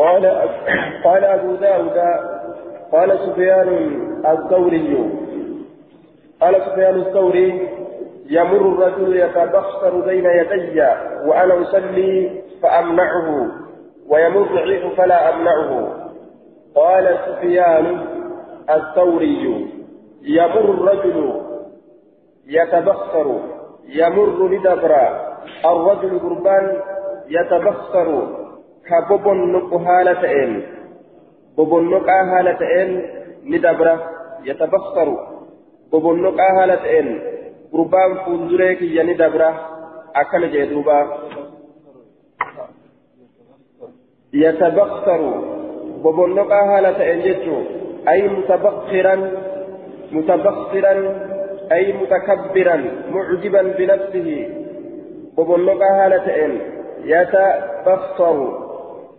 قال قال أبو داود قال سفيان الثوري. قال سفيان الثوري يمر الرجل يتبخر بين يدي وأنا أصلي فأمنعه ويمر الريح فلا أمنعه. قال سفيان الثوري يمر الرجل يتبخر يمر لدبرا. الرجل قربان يتبخر كبوبن هالتين بوبن هالتين لدبرا يتبخر بوبن هالتين قربان فندريك يعني دبرا أكل جدوبا يتبخر بوبن هالتين جدو أي متبخرا متبخرا أي متكبرا معجبا بنفسه ببلغ هالة إن يتبصر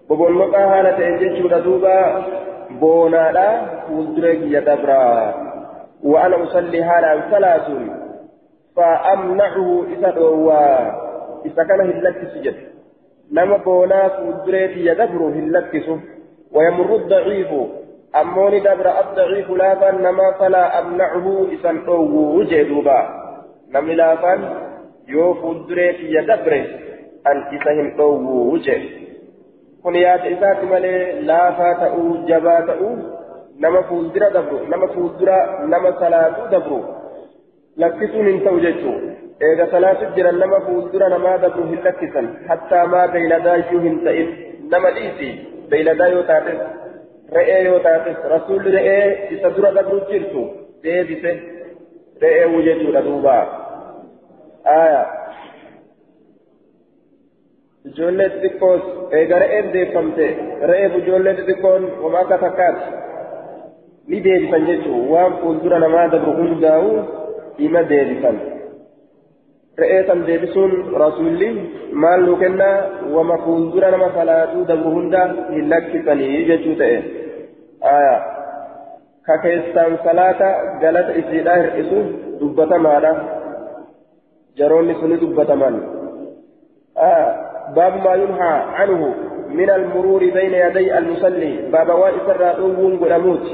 ببلغ هالة إن جيشو دوبا بونا لا فولدرك يدبرا وأنا أصلي هالا ثلاث فأمنعه إذا دوا إذا كان هلك سجد نما بونا فولدرك يدبر هلك ويمر الضعيف أموني دبر الضعيف لافا نما فلا أمنعه إسان أوه جدوبا نمي لافا يو فدريت يدبر أن إسان أوه جد kun yaada isaati malee laafaa ta'uu jabaa ta'uu nama fuuldura dabru nama fuuldura nama salaatuu dabru lakkisuun hin ta'u jechuun eega salaatu jiran nama fuuldura namaa dabru hin lakkisan hattaa maa beeyladaa iyyuu hin ta'in nama dhiisi beeyladaa yoo taates re'ee yoo taates rasuulli re'ee isa dura dabru jirtu deebise re'ee wu jechuudha duuba aya ijoollee xixiqqoos eega re'een deeffamte re'eef ijoollee xixiqqoon wama akka takkaati ni deebisan jechuun waan fuuldura namaa dabru hundaa'u ima deebisan re'ee san deebisuun rasuulli maal nu kennaa wama fuuldura nama salaatuu dabru hunda hin lakkisanii jechuu ta'e aya ka keessaan salaata galata isiidha hir'isu dubbatamaadha jaroonni suni dubbataman aya باب ما ينهى عنه من المرور بين يدي المصلي. باب وائسر أوون قلموت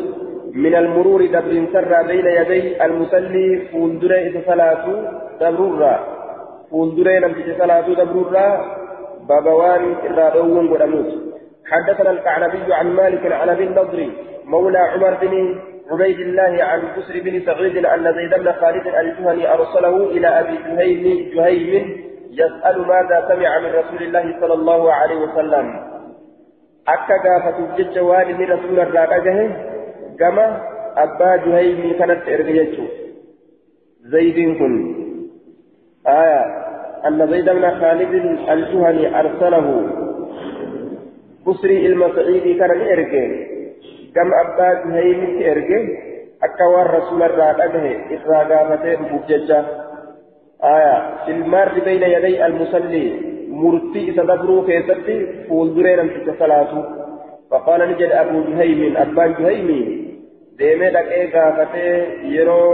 من المرور دبر سر بين يدي المصلي. فولدر إذا صلاة دبرورا. فولدر نمتج صلاة دبرورا. باب وان إذا أوون حدثنا الكعنبي عن مالك عن أبي النضر مولى عمر بن عبيد الله عن بسر بن سعيد أن زيد بن خالد الجهني أرسله إلى أبي جهيم جهيم يسال ماذا سمع من رسول الله صلى الله عليه وسلم jecha waan inni rasuula irraa dhagahe gama abbaa juhaymii kanatti erga jechuu zaydiin kun aya anna zayda bna khaalidin aljuhani arsalahu بسري المسعيدي كان إرجع كم أبا جهيم إرجع أكوى الرسول الرادة إسراء قامته بججة آية المار بين يدي المصلي مرتي تدبروا كيستي فولدرين أنت صلاته فقال نجد أبو جهيم أبا جهيم deemee dhaqee gaafatee yeroo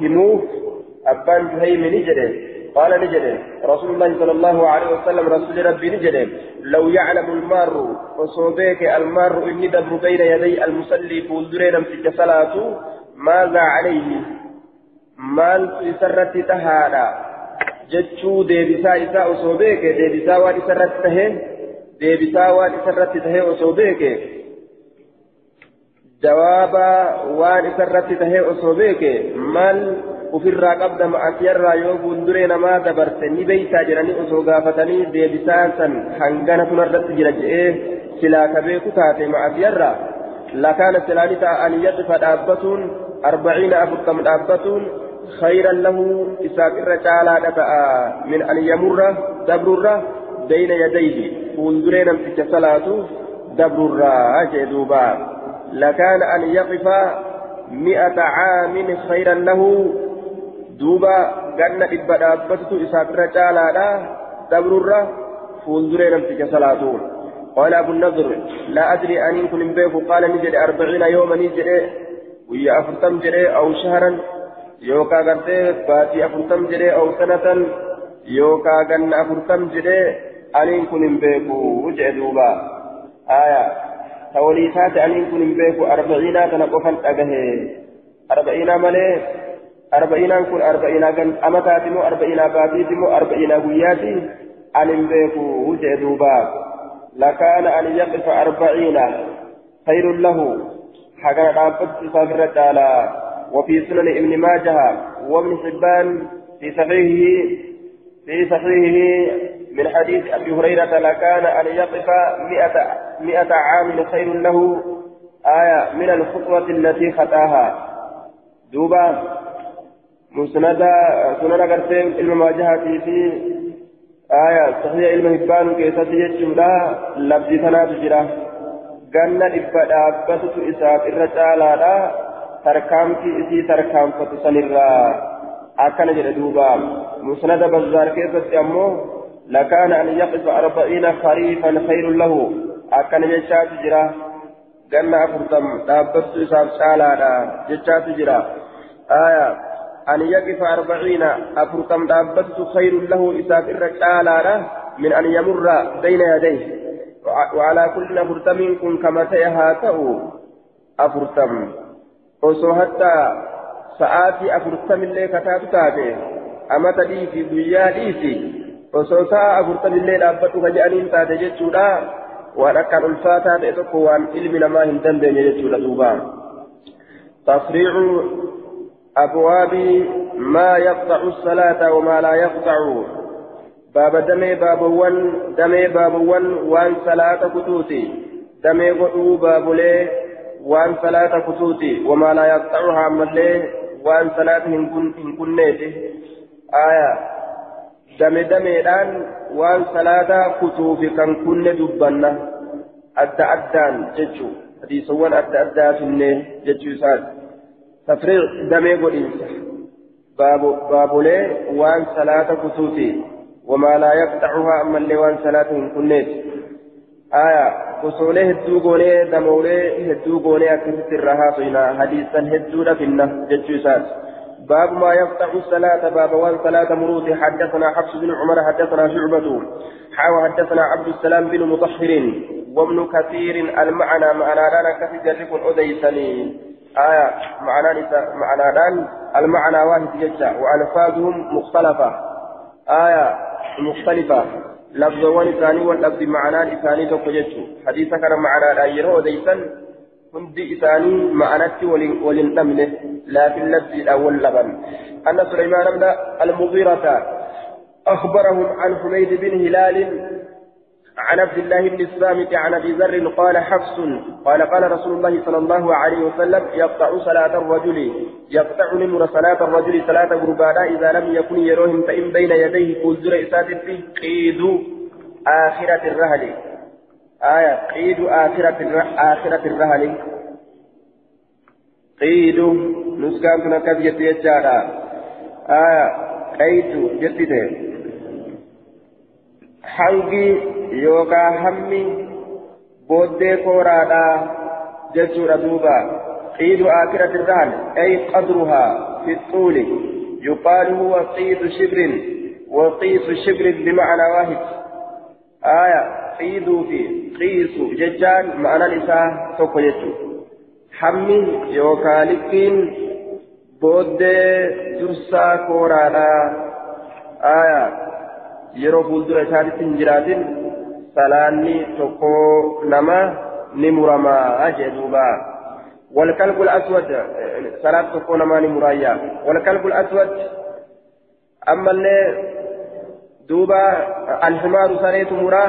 himuuf abbaan juhaymi ni jedhe قال نجد رسول الله صلى الله عليه وسلم رسول ربي نجد لو يعلم المار وصوبيك المار إني دبر بين يدي المصلي فولدرين في صلاته ماذا عليه؟ مال سرت تهادا جتشو ديبسا إساء وصوبيك ديبسا وان سرت تهين ديبسا وان سرت تهين وصوبيك جوابا وان سرت تهين وصوبيك مال qabda ma'asiyarraa yoo fuulduree namaa dabarte ni beeytaa jedhanii osoo gaafatanii deebisaa san hangana tunarratti jira je'ee silaa ka beeku taate ma'asiyarraa lakaana silaani ta'a an yaqifa dhaabbatuun arbaciina afurtam dhaabbatuun خيرا له إساق الرجال من أن يمر دبر بين يديه. فولدرين في صلاة دبر جدوبا لكان أن يقف مئة عام خيرا له. dhibba dhaabbatutu isaaf irra caalaadha dabrurra fuulduree namticha salaatuun قال أبو النضر لا أدري أن كن بيك. قال نجد أربعين يوما نجد ويا أفرتم جري أو شهرا. يوكا غرتي باتي أفرتم جري أو سنة يوكا غن أفرتم جري أن كن بيك وجه دوبا آية توليسات أن كن بيكو أربعين تنقفا أجه أربعين ملي أربعين كن أربعين كن أما تاتمو أربعين باتيتمو أربعين قياتي أن بيكو وجه دوبا لكان أن يقف أربعين خير له حقا رابط سافرت على وفي سنن ابن ماجه وابن حبان في صحيحه في صحيحه من حديث أبي هريرة لكان أن يقف مئة, مئة عام خير له آية من الخطوة التي خطاها. دوبا مسندة سنن قرتين المواجهة في آية صحيح علم هبان كيسة يجملا لبدي سنة جرا. ganna dhibba dhaabbatutu isaaf irra isii tarkaanfatu sanirraa akkana jedhe duuba. Musnada bazzaar keessatti ammoo لكان أن يقف أربعين خريفا خير له أكن جشات جرا قلنا أفرتم دابت إساب سالا جشات جرا آية أن يقف أربعين أفرتم دابت خير له إساب الرجال من أن يمر بين يديه وعلى كل أفرتم كن كما تيهاته أفرتم ساعات أفرتم اللي كتاب تابع أما تدي في بيا ديسي osoo sa'a afurtamillee dhaabbadhu ka jedhaniin taate jechuudha waan akkaan ulfaataa ta'e tokko waan ilmi namaa hin dandeenye jechuudha duuba tasriicu abwaabi maa yaqxacu salaata wamaa laa yaqxacu baaba damee baabawwan damee baabawwan waan salaata kutuuti damee godhuu baabulee waan salaata kutuuti wamaa laa yaqxacuhaa ammallee waan salaata hin kunneeti aayaa dame dameedhaan waan salaata kutuufi kan kunne dubbanna adda addaan jechuu hadiisawwan adda addaa finne jechuu isaati tafriiq damee godhiinsa baabolee waan salaata kutuuti wamaa laa yaqxacuhaa ammallee waan salaata hin kunneeti aya gosoolee hedduu goonee damoolee hedduu goonee akkasitti irraa haasoyna hadiisan hedduudha finna jechuu isaati باب ما يفتح الصلاة باب وان صلاة مروت حدثنا حفص بن عمر حدثنا شعبة حاو حدثنا عبد السلام بن مطهر وابن كثير المعنى معنى لنا كثير جرب أديسني۔ آية معنى معنى لأن المعنى واحد جدا وألفاظهم مختلفة۔ آية مختلفة۔ لفظ ثاني واللفظ معنى ثاني تقجج حديث كان معنى لا يرو أديسن hundi isaanii ma'anatti waliin dhabne laakin labsiidhaan wal laban anna suleymaan bna almughirata أخبرهم عن حميد بن هلال عن عبد الله بن الصامت عن أبي ذر قال حفص قال قال رسول الله صلى الله عليه وسلم يقطع صلاة الرجل يقطع نمر صلاة الرجل صلاة غربانا إذا لم يكن يروهم فإن بين يديه كوزر إسات قيد آخرة الرهل. آية قيد آخرة آخرة الرهن قيد نسكان تنكب يتيجارا آية قيد جتته hangi yookaan hammi booddee kooraadhaa jechuudha duuba qiidu aakirati irraan ay qadruhaa fi xuuli yuqaalu huwa qiidu shibrin وقيس شبر بمعنى واحد آية قيدوا في قيسوا ججان معنى نساء توكو ججو حمي يوكالكين بود درسا كورانا آية yeroo fuuldura isaatitti hin jiraatin salaanni tokko nama ni muramaa jee duuba. والكلب الأسود صلاة تكون ماني مرايا والكلب الأسود أما اللي دوبا الحمار سريت مرا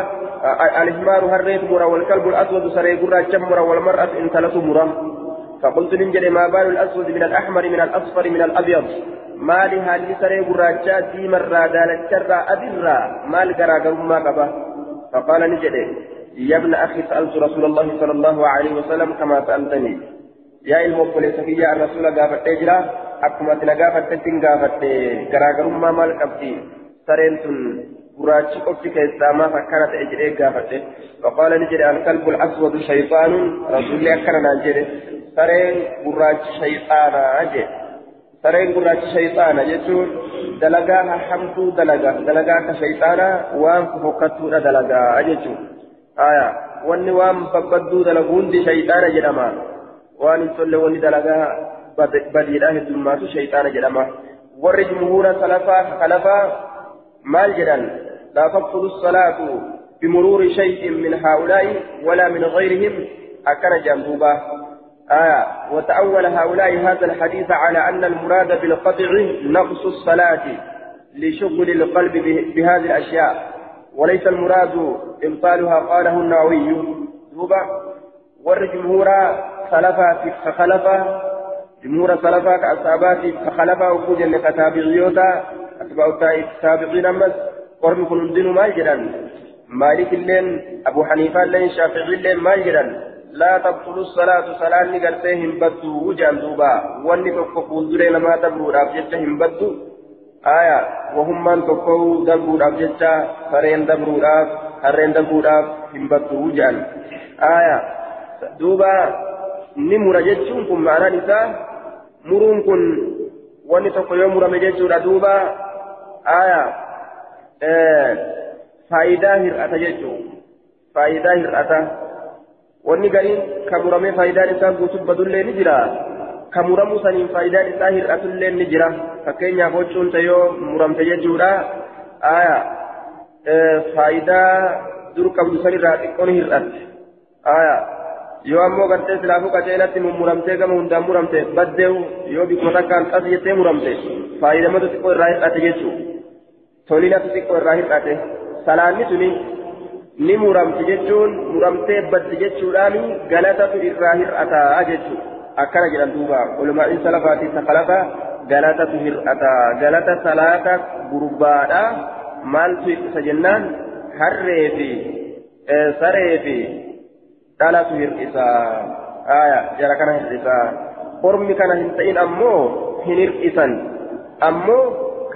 الحمار هريت مرا والكلب الأسود سريت مرا جمرا والمرأة ثلاث مرا فقلت ننجل ما بال الأسود من الأحمر من الأصفر من الأبيض maali haalli saree gurraachaa diimarraa daalacharraa adirraa maal garaagarummaa qaba faqaala ni jedhe يا ابن أخي سألت رسول الله صلى الله عليه وسلم كما سألتني يا الموكل سفيا الرسول قافت تجرى أكما تنقافت تتن قافت غراغر ما مال qofti keessaa maaf akkana ta'e jedhee gaafate faqaala ni jedhe alkalbu aswadu shayxaanun rasulli akkana naan jedhe sareen gurraachi shayxaanaa jedhe sareen gurraachi shayxaana jechuun dalagaa hamtuu dalaga dalagaa akka shayxaana waan fokkattuudha dalagaa jechuun. آية واني وام ببدو دلقون دي شيطان جدما وان تل واني دلقا بديراه الدمات شيطان جدما ور جمهور سلفا خلفا مال جدن لا تبطل الصلاة بمرور شيء من هؤلاء ولا من غيرهم أكن جنبوبا آية وتأول هؤلاء هذا الحديث على أن المراد بالقطع نقص الصلاة لشغل القلب بهذه الأشياء وليس المراد إبطالها قاله النووي. دوبا ور جمهور سلفا فخلفا جمهور سلفا كأصحابات فخلفا وكوجا لكتابعيوتا أتباع التابعين أمس قرن كن دين ما مالك اللين أبو حنيفة اللين شافعي اللين ما لا تبطل الصلاة. صلاة نقرتهم بدو وجان دوبا. واني تقفون درين ما تبرو رابجتهم بدو آية. وهم من تقفوا دبرو رابجتا فرين دبرو راب هرين دبرو راب هم بدو وجان آية. دوبا. نمر جتشون كن معنا نساء مرون كن واني تقفوا مرم جتشون دوبا. آية. آه. فايدة هرأة جتشون فايدة هرأة wanni gariin ka muramee faayidaan isaa guutuuf badullee ni jira ka muramuu saniin faayidaan isaa hir'atullee ni jira fakkeenyaaf huccuun yoo muramte jechuudha aya faayidaa dur qabdu sanirraa xiqqoon hir'atte aya yoo ammoo gartee silaafuu qaceelatti mummuramtee gama hundaan muramte baddeewu yoo bikkuma takkaan xas jettee muramte faayidamatu xiqqoo irraa hir'ate jechuu tolinatu xiqqoo irraa hir'ate salaanni suni ni muramti jechuun muramtee baddi jechuudhaan galatatu irraa hir'ataa jechuudha akkana jedhan duuba ulumaa'iin salafaatii sakalafa galatatu hir'ataa galata salaata gurbaadha maaltu isa jennaan harree fi saree fi dhalatu hir'isaa aya jara kana hir'isaa ormi kana hin ta'in ammoo hin hir'isan ammoo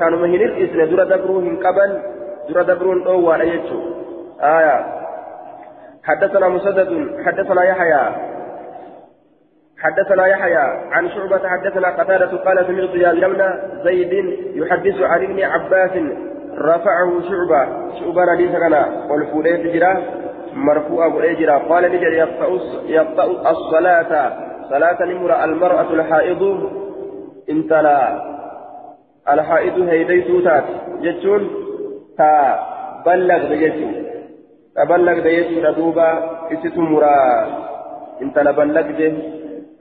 kanuma hin hir'isne dura dabruu hin qaban dura dabruun dhoowwaadha jechuudha آية. حدثنا مسدد حدثنا يحيى. حدثنا يحيى عن شعبة حدثنا قتادة قال سمعت يا بن زيد يحدث عن ابن عباس رفعه شعبة. شعبة حديث كان والفوليت جرا مرفوع أبو إجرا قال نجر يقطع الصلاة. صلاة نمر المرأة الحائض. انتلا الحائض هيدي توتات جتون تا بلغ بجتون تبلغ ديسو ردوبا إسيتو مرا انت لبلغ دي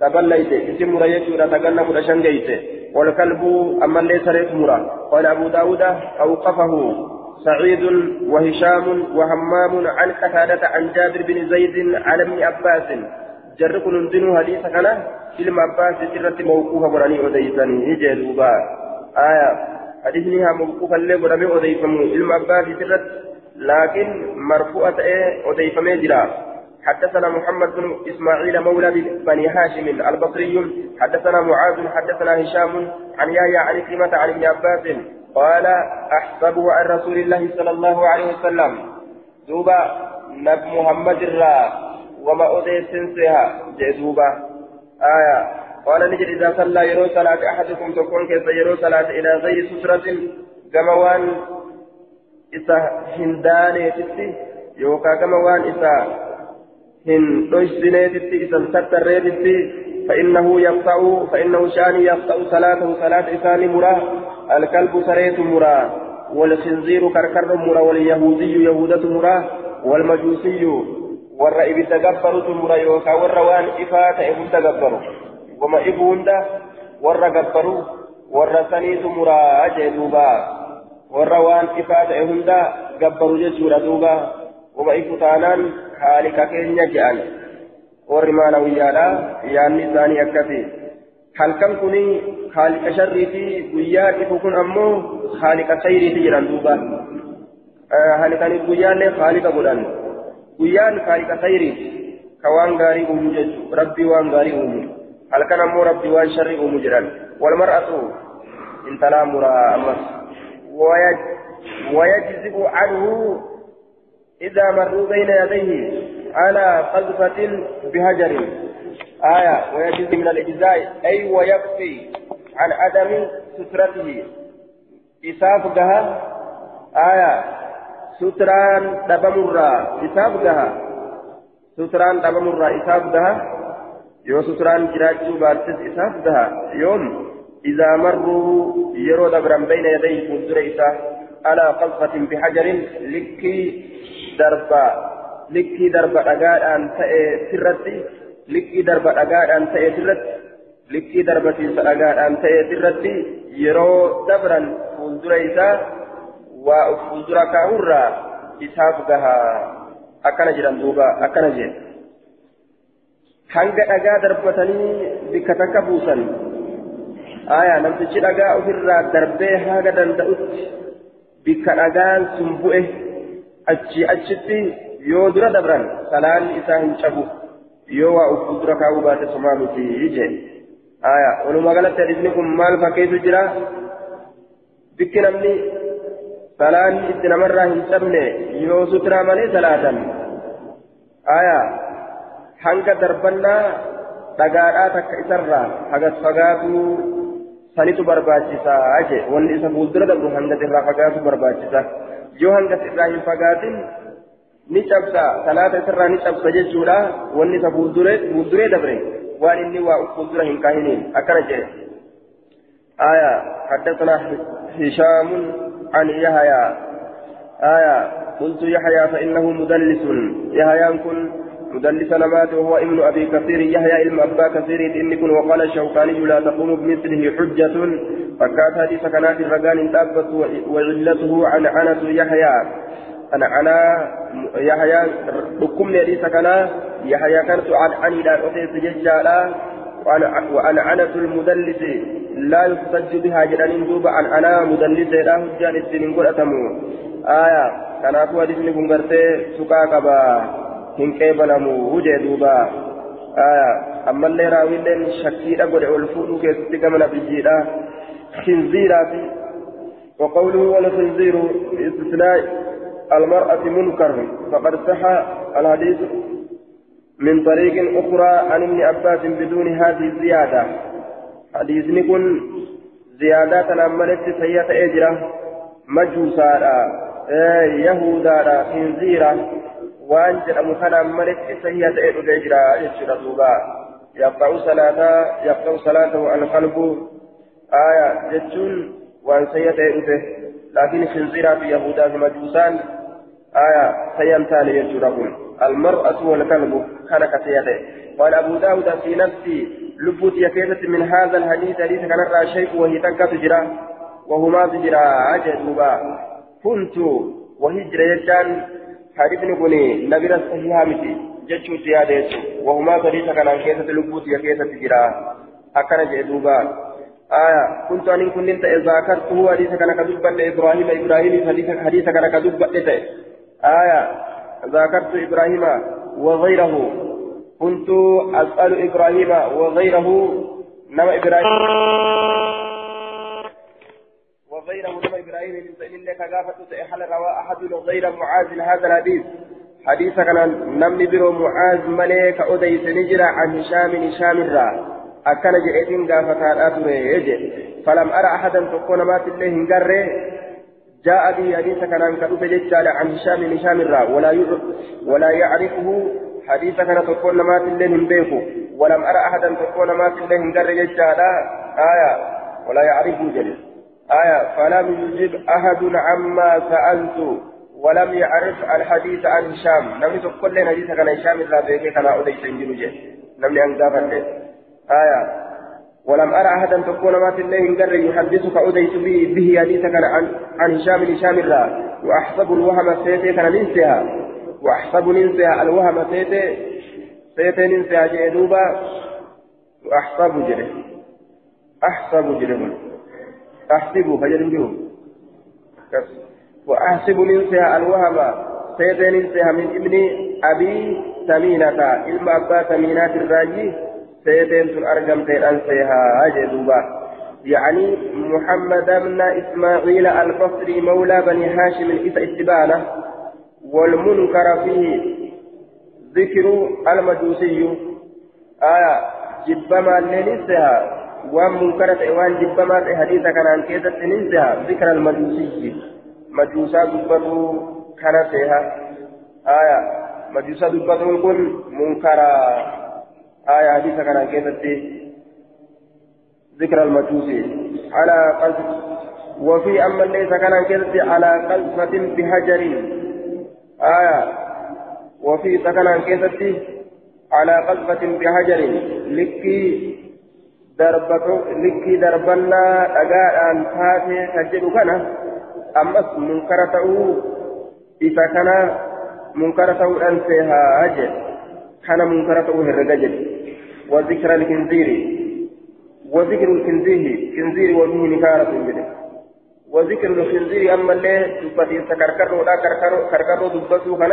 تبلغ دي إسي مرا يسو رتقلنا مرشان جيته والكلب أما ليس ريت مرا قال أبو داود أوقفه سعيد وهشام وهمام عن قتادة عن جابر بن زيد عن ابن عباس جرق ننزل حديث كان علم عباس سرة موقوفة براني أديساني هجي دوبا آية حديثنها موقوفا لي براني أديساني علم عباس سرة لكن مرفوعة إيه؟ أضيف ميجرا حدثنا محمد بن إسماعيل مولى بني هاشم البصري. حدثنا معاذ حدثنا هشام عن يحيى عن كلمة عن ابن عباس. قال أحسبه عن رسول الله صلى الله عليه وسلم. دوبا نب محمد الرا وما أضيف سنسها جدوبا آية. قال نجد إذا صلى يرو صلاة أحدكم تكون كيف يرو صلاة إلى غير سترة. جموان isa hin daaneetitti yookaan gama waan isa hin dhoysineetitti isan tattarreetitti فإنه يقطع فإنه شان يقطع صلاته صلاة إسان مرا الكلب سريت مرا والخنزير كركر مرا واليهودي يهودة مرا والمجوسي والرئيب تجبر مرا يوكا والروان إفات إبو تجبر وما إبو ورا جبروا ورا سنيت مرا أجدوبا hunda gabbaru jechuudha duuba wama ifu taanaan haalika keenya je'an warri maanawiyyaadha yaanni isaanii akkasi halkan kuni haalika sharriiti guyyaa ifu kun ammoo haalika khayriiti jedhan duuba haalikaniif guyyaallee haalika godhan guyyaan haalika khayriiti ka waan gaarii uumu jechu rabbii waan gaarii uumu halkan ammoo rabbii waan sharrii uumu jedhan walmar'atu intalaa muraa ammas ويجزئ عنه إذا مروا بين يديه على قذفة بهجر. آية ويجزي من الإجزاء أي ويكفي عن عدم سترته. إسافقها آية ستران دبمرا إسافقها suturaan dhabamurraa isaaf daha yoo suturaan jiraachuu baattis isaaf daha yoom إذا مروا يروا دبرا بين يديه إساه على قصفة بحجر لكي دربا لكي دربا أقال أن تأي سرتي لكي دربا أقال أن تأي سرتي لكي دربا أقال أن تأي سرتي يروا دبرا إساه وفوزر كاورا إساف دها akkana jedhan duuba akkana jedhe hanga dhagaa darbatanii bikka takka buusan aya namtichi dhagaa ofirraa darbee haga danda'utti bikka dhagaan sun bu'e achii achitti yoo dura dabran salaanni isaa hin cabu yoo waa uf dura kaa'uu baate somaa miti jee aya walumaa galatti hadisni kun maal fakkeessu jira bikki namni salaanni itti namarraa hin cabne yoo suturaa malee salaatan aya hanga darbannaa dhagaadhaa takka isarraa hagas fagaatuu sanitu barbaachisa je wanni isa fuuldura dabru hangas irraa fagaatu barbaachisa yoo hangas irraa hin fagaatin ni cabsa salaata isarraa ni cabsa jechuudha wanni isa fuulduree dabre waan inni waa fuuldura hin kaahiniin akkana jedhe aya حدثنا هشام عن يحيى آية قلت يحيى فإنه مدلس يحيى كن مدلس نمات وهو ابن أبي كثير يحيى علم أبا كثير إن وقال الشوكاني لا تقوم بمثله حجة. فكات حديث كانت الرجال تابت وعلته عن عنة يحيى. أنا أنا يحيى حكم حديث كان يحيى كانت عن عن لا أتيت ججالا. وأن عنة المدلس. لا يحتج بها جلال دوبا عن أنا مدلس. لا حجان السنين قل أتمو آية. كان أقوى دفن كنغرتي سكاكبا. hin qeebalamu wujee duuba amma illee raawwiilleen shakkiidha godhe ol fuudhuu keessatti gama nabiyyiidha khinziiraati وقوله والخنزير باستثناء المرأة منكر فقد صح الحديث من طريق أخرى عن ابن عباس بدون هذه الزيادة حديث نكون زيادات أملت سيئة أجرة مجوسا يهودا خنزيرا malitti sayyaa ta'e dhufee jira jechuudha duuba yaqta'u salaata yaqta'u salaatahu alqalbu aya jechuun waan sayya ta'e dhufe laakiin khinziiraa fi yahudaa fi majuusaan aya sayyan taane jechuudha kun المرأة والكلب كان كسيئة قال أبو داود في نفسي لبوت يكيدة من هذا الحديث حديث كان رأى شيء وهي تنكا تجرى وهما تجرى عجبا كنت وهجر يجان حديثني كوني نبينا صحيحة متي جتشو زيادة يسو وهما صديقة كان كيسة لبوت يا كيسة تجرا أكنا جئدوبا آية كنت أن كنت إذا ذكرته حديث كان كذبت إبراهيم إبراهيم حديث كان كذبت آية ذكرت إبراهيم وغيره كنت أسأل إبراهيم وغيره نما إبراهيم وغيره نما إبراهيم سئل لك غافة هل روى أحد غير معاذ هذا الحديث؟ حديث كان نمني برو معاذ ملك أديس نجرى عن هشام هشام الرا أكن جئتين غافة أتري فلم أرى أحدا تكون مات الله هنجره جاء به حديث كان كتب ججال عن هشام هشام الرا ولا ولا يعرفه. حديث كان تكون مات الله هنبيكو ولم أرى أحدا تكون مات الله هنجره ججال آية. ولا يعرفه جلس آية فلم يجب أحد عما سألت ولم يعرف الحديث عن هشام. لم تقل لنا حديث عن هشام إلا بيك كان أوديس إنجلوجه لم ينقف آية ولم أرى أحدا تكون ما في الله قر يحدثك أوديس به, به حديث كان عن, عن هشام. هشام الله. وأحسب الوهم سيتي كان ننسيها وأحسب ننسيها الوهم سيتي. سيتي ننسيها جئدوبا وأحسب جره أحسب جره أحسب فجر وأحسب ننسها الوهم سيد ننسها من ابن أبي سمينة. علم أبا سمينات الراجي. سيد أرقم أنسيها. أجدوبا يعني محمد بن إسماعيل البصري مولى بني هاشم الإتبانة والمنكر فيه ذكر المجوسي. آية. جبما لنسها وان منكرة وان جبما حديثا كان عن كيسة ننسها ذكر المجوسي. مجوسا دبتو كان فيها آية. مجوسا دبتون كن منكرا. آية حديثة كان كيف ذكر المجوس على قذف وفي أما ليس كان كيف على قذفة بهجر آية. وفي سكن كيف على قذفة بهجر لكي دربته لكي دربنا أجاء أن تاتي تجد كان أمس منكرته إذا كان منكرته أنسيها أجل كان منكرته هرجل وذكر الخنزير وذكر الخنزير خنزير وفيه نكارة جده وذكر الخنزير أما اللي دبتي سكركر ولا كركر كركر دبته كان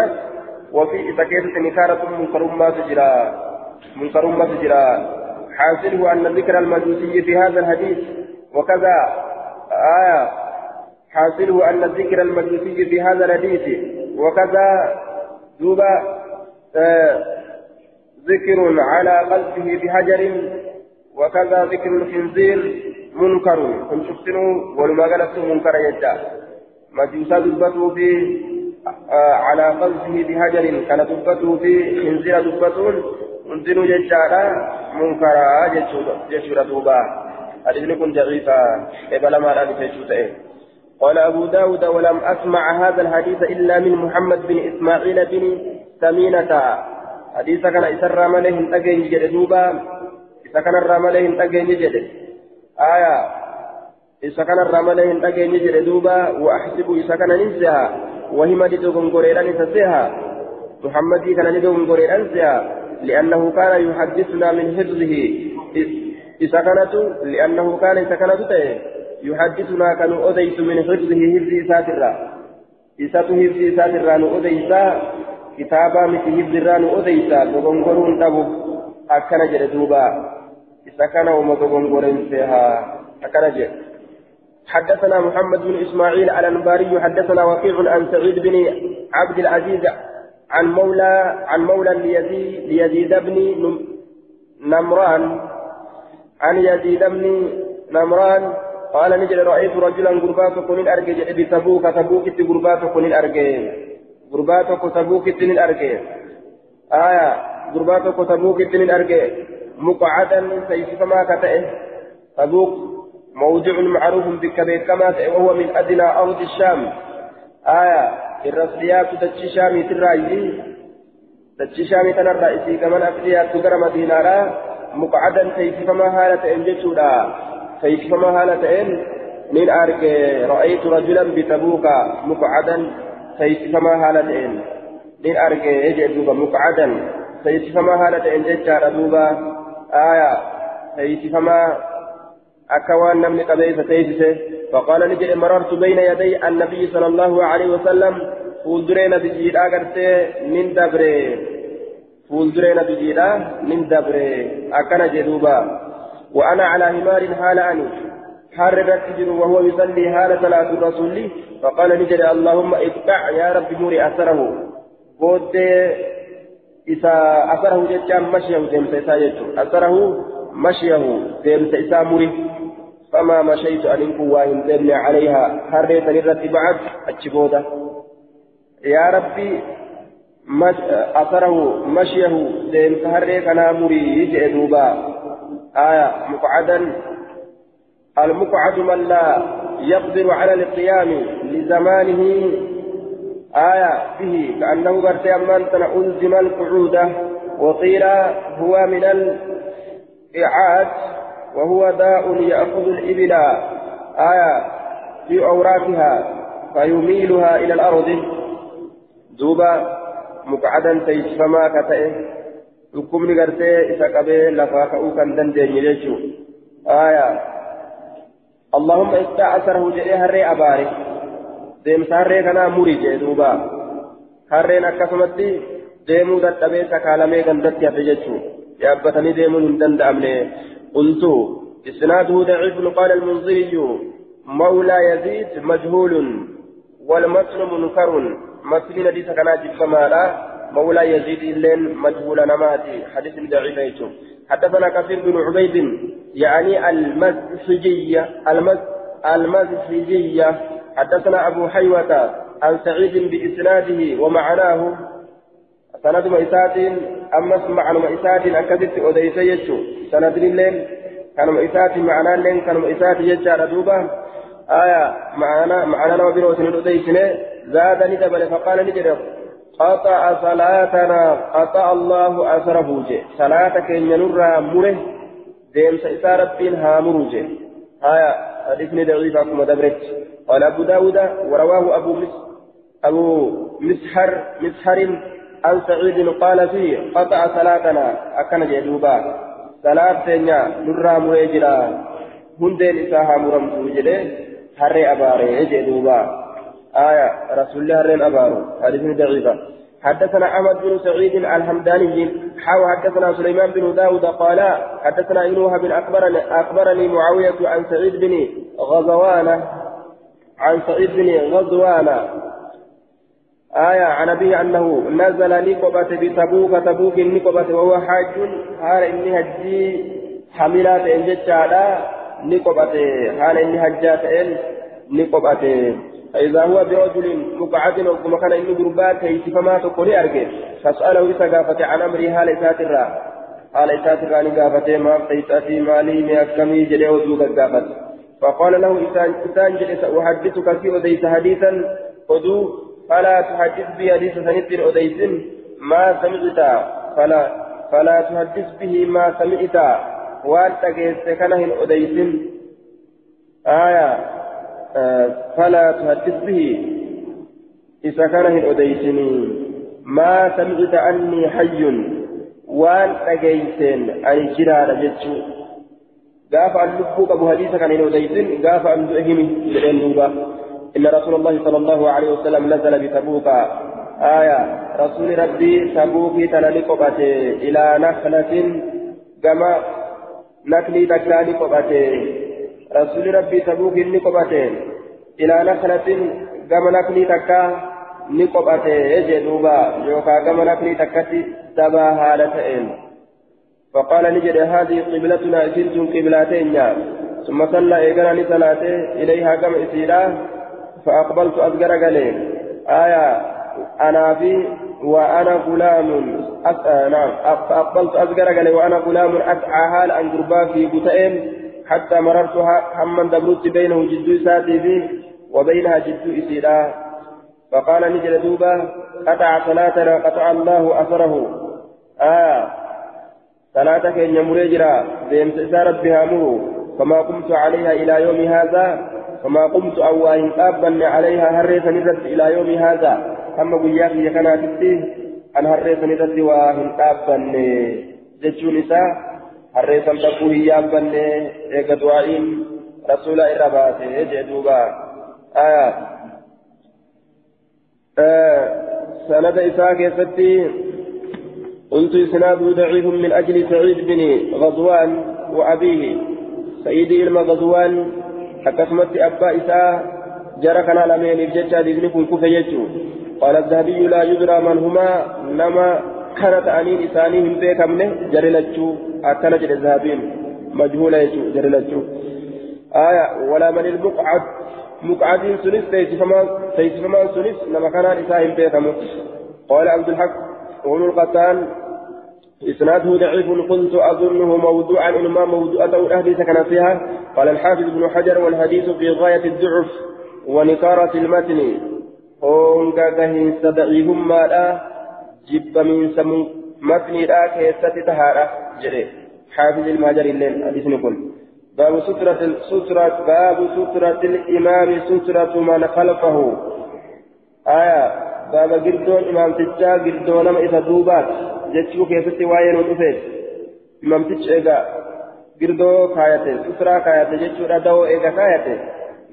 وفي إتكيت نكارة منكر ما تجرى منكر ما تجرى حاصله أن ذكر المجوسي في هذا الحديث وكذا آية حاصله أن ذكر المجوسي في هذا الحديث وكذا دوبا آه ذكر على قلبه بحجر وكذا ذكر الخنزير منكر كن شفتنوا ولما قالت منكر يجا. مجوسا دبته في آه على قلبه بحجر كان دبته في خنزير دبتون منزل ججارا منكرا جسورة دوبا حديثني كن ضعيفا إبلا ما رأى بسيشوته قال أبو داود ولم أسمع هذا الحديث إلا من محمد بن إسماعيل بن سمينة حديث كان إسر مليه أجين جد دوبا إذا كان الرمليه أجين جد آية إذا كان الرمليه أجين جد دوبا وأحسب إذا كان ننسها وهي مدد غنغوريرا نسسها محمد كان ندو غنغوريرا نسها لأنه كان يحدثنا من حفظه. كانت لأنه كان إذا كانت يحدثنا كان أديت من حفظه حفظ ساترا إذا حفظ ساترا أديت كتابا مثل حفظ الران أديت تغنغرون تبو أكنا جردوبا إذا كان وما تغنغرين فيها. أكنا جد. حدثنا محمد بن إسماعيل على الأنباري. حدثنا وكيع عن سعيد بن عبد العزيز عن مولى عن مولى ليزيد, ليزيد بن نمران. عن يزيد بن نمران قال نجد رأيت رجلا غربات كن أرجع بتبوك تبوك غربات كن أرجع غربات تبوك تن أرجع آية غربات تبوك تن أرجع مقعدا سيف ما كتئه تبوك موضع معروف بك كما وهو من أدنى أرض الشام. آية الرسليات تجي شامي ترايي تجي شامي تنرى إسي كمان أفليات تقرى مدينة مقعدا تيسفما هالة إن جتودا تيسفما هالة إن من أرك رأيت رجلا بتبوك مقعدا تيسفما هالة إن من أرك يجدوب مقعدا تيسفما هالة إن جتار دوبا آية تيسفما أكوان نمني قبيسة تيسسه فقال نجري مررت بين يدي النبي صلى الله عليه وسلم فولدرين بجيدا قرتي من دبري فولدرين بجيدا من دبري أكن جدوبا وأنا على همار حال أني حررت تجر وهو يصلي حال صلاة الرسول فقال نجري اللهم اتبع يا رب نوري أثره بود إذا أثره جتام مشيه إسا أثره مشيه ديمس إسا مري فما مشيت أن إنكم واهن عليها. حررت نرت بعد أتشبوده يا ربي مش أثره مشيه دين سهري كان مري جئدوبا آية مقعدا. المقعد من لا يقدر على القيام لزمانه. آية به كأنه قرت أمان ألزم القعود. وقيل هو من الإعاد وهو داء يأخذ الإبل آية في أوراقها فيميلها إلى الأرض ka ta'e dhukkubni gartee isa qabee lafaa ka'uu kan dandeenye jechuu aya allahumma istaa asarahu jedhee harree abaare deemsa harree kanaa muri jee duuba harreen akkasumatti deemuu dadhabee sakaalamee gandatti hafe jechuu deemuun hin danda'amne qultu إسناده ضعيف قال المنذري. مولى يزيد مجهول والمتن منكر. مسلم حديث كان جفما مولى يزيد اللين مجهول نماتي. حديث ضعيف حدثنا كثير بن عبيد يعني المزحجية المز المزحجية. حدثنا أبو حيوة عن سعيد بإسناده ومعناه. سند مئسات أمس معنى مئسات أكدت أديس يجو سند الليل كان مئسات معنى الليل كان مئسات يجار دوبا آية معنا معنا نوبروت أديسنا زاد ندبل فقال نجد قطع صلاتنا قطع الله أسره جي صلاتك إن نرى مره ديم سيسا ربين هامر آية حديثني ضعيف أكما دبرت قال أبو داود ورواه أبو مس أبو مسحر مسحر عن سعيد قال فيه قطع صلاتنا أكن جدوبا صلاة تنيا نرى مريجرا هندين إساها مرمتو جده هري أباري. جدوبا آية رسول الله رين أبارو. حديث ضعيفة حدثنا أحمد بن سعيد الحمداني حاو حدثنا سليمان بن داود قال حدثنا ابن وهب أخبرني, أخبرني معاوية عن سعيد بن غزوان عن سعيد بن غزوان. آية عن أبيه أنه نزل نقبة بتبوك تبوك النقبة وهو حاج. حال إني هجي حملات إن جتشالا نقبة حال إني هجات نقبة فإذا هو برجل مقعد وكما كان إنه قربات كيسفما تقول أرجع. فسأله إذا قافت عن أمره هال إساترا هال إساترا نقافت ما قيساتي مالي ميكمي جليه ودوك قافت. فقال له إسان جلس أحدثك في أديس حديثا. خذوا. فلا تحدث بي حديث سنت أديس ما سمعت. فلا فلا تحدث به ما سمعت. وأنت كيس كان أديس آية. فلا تحدث به. إذا كان هن أديسني ما سمعت أني حي. وأن أجيسن أن جرار جتشو. قاف أن لبوك أبو حديثة كان هن أديسن قاف أن تؤهمي لأن إن رسول الله صلى الله عليه وسلم نزل بتبوك. آية رسول ربي تبوكي تنالقبت إلى نخلة كما نكلي تكالي قبته رسول ربي تبوك إني قبته إلى نخلة كما نكلي تكا نقبته يجي دوبا يوكا كما نكلي تكتي دبا هالتين فقال نجد هذه قبلتنا كنتم قبلتين ثم صلى إيقنا لصلاته إليها كما إسيرا فأقبلت أذكر قليل. آية أنا في وأنا غلام. أسعى نعم. فأقبلت أذكر قليل وأنا غلام. أسعى حال أن قربا في بتئن حتى مررتها حمن دبرت بينه جدو ساتي فيه وبينها جدو إسيرا. فقال نجل دوبا قطع صلاتنا قطع الله أثره. آه صلاتك إن يمرجرا بإمساس ربها مره فما قمت عليها إلى يوم هذا فما قمت أواه أبا عليها هريت نرد إلى يوم هذا. أما قياك يكنا تتيه أن هريت نرد واهن أبا جتشون إساء harreessan dhaqquu hin yaabbanne eega du'aa'iin rasuula irra baase jee duuba سند إسحاق يفتي قلت إسناده ضعيف من أجل سعيد بن غزوان وأبيه. سيد إلما غزوان أكسمت أبا إساء جرى كان لمن الججة ابن كوكو قال الذهبي لا يدرى من هما نما كانت أنين إسانيهم بيكمنه جرلتشو أكن جل الذهبين مجهولة جرلتشو آية ولا من المقعد مقعد سنس تيسفمان سنس لما كان إسانيهم بيكمه قال عبد الحق وابن القتال إسناده ضعيف كنت أظنه موضوعا إنما موضوعته أحاديث كان فيها قال الحافظ ابن حجر والحديث في غاية الضعف ونكارة المتن. هونغا كهين سدعيهم ما جب من سمو متني لا كيست تهارة جري. حافظ المهجر الليل حديث نقول. باب سترة سترة باب سترة الإمام سترة من خلفه. آية باب قردون إمام تجا قردون إذا دوبات. جتشو كيست واين ودفت إمام تجا قردو كايته سترة كايته جتشو ردو إيغا كايته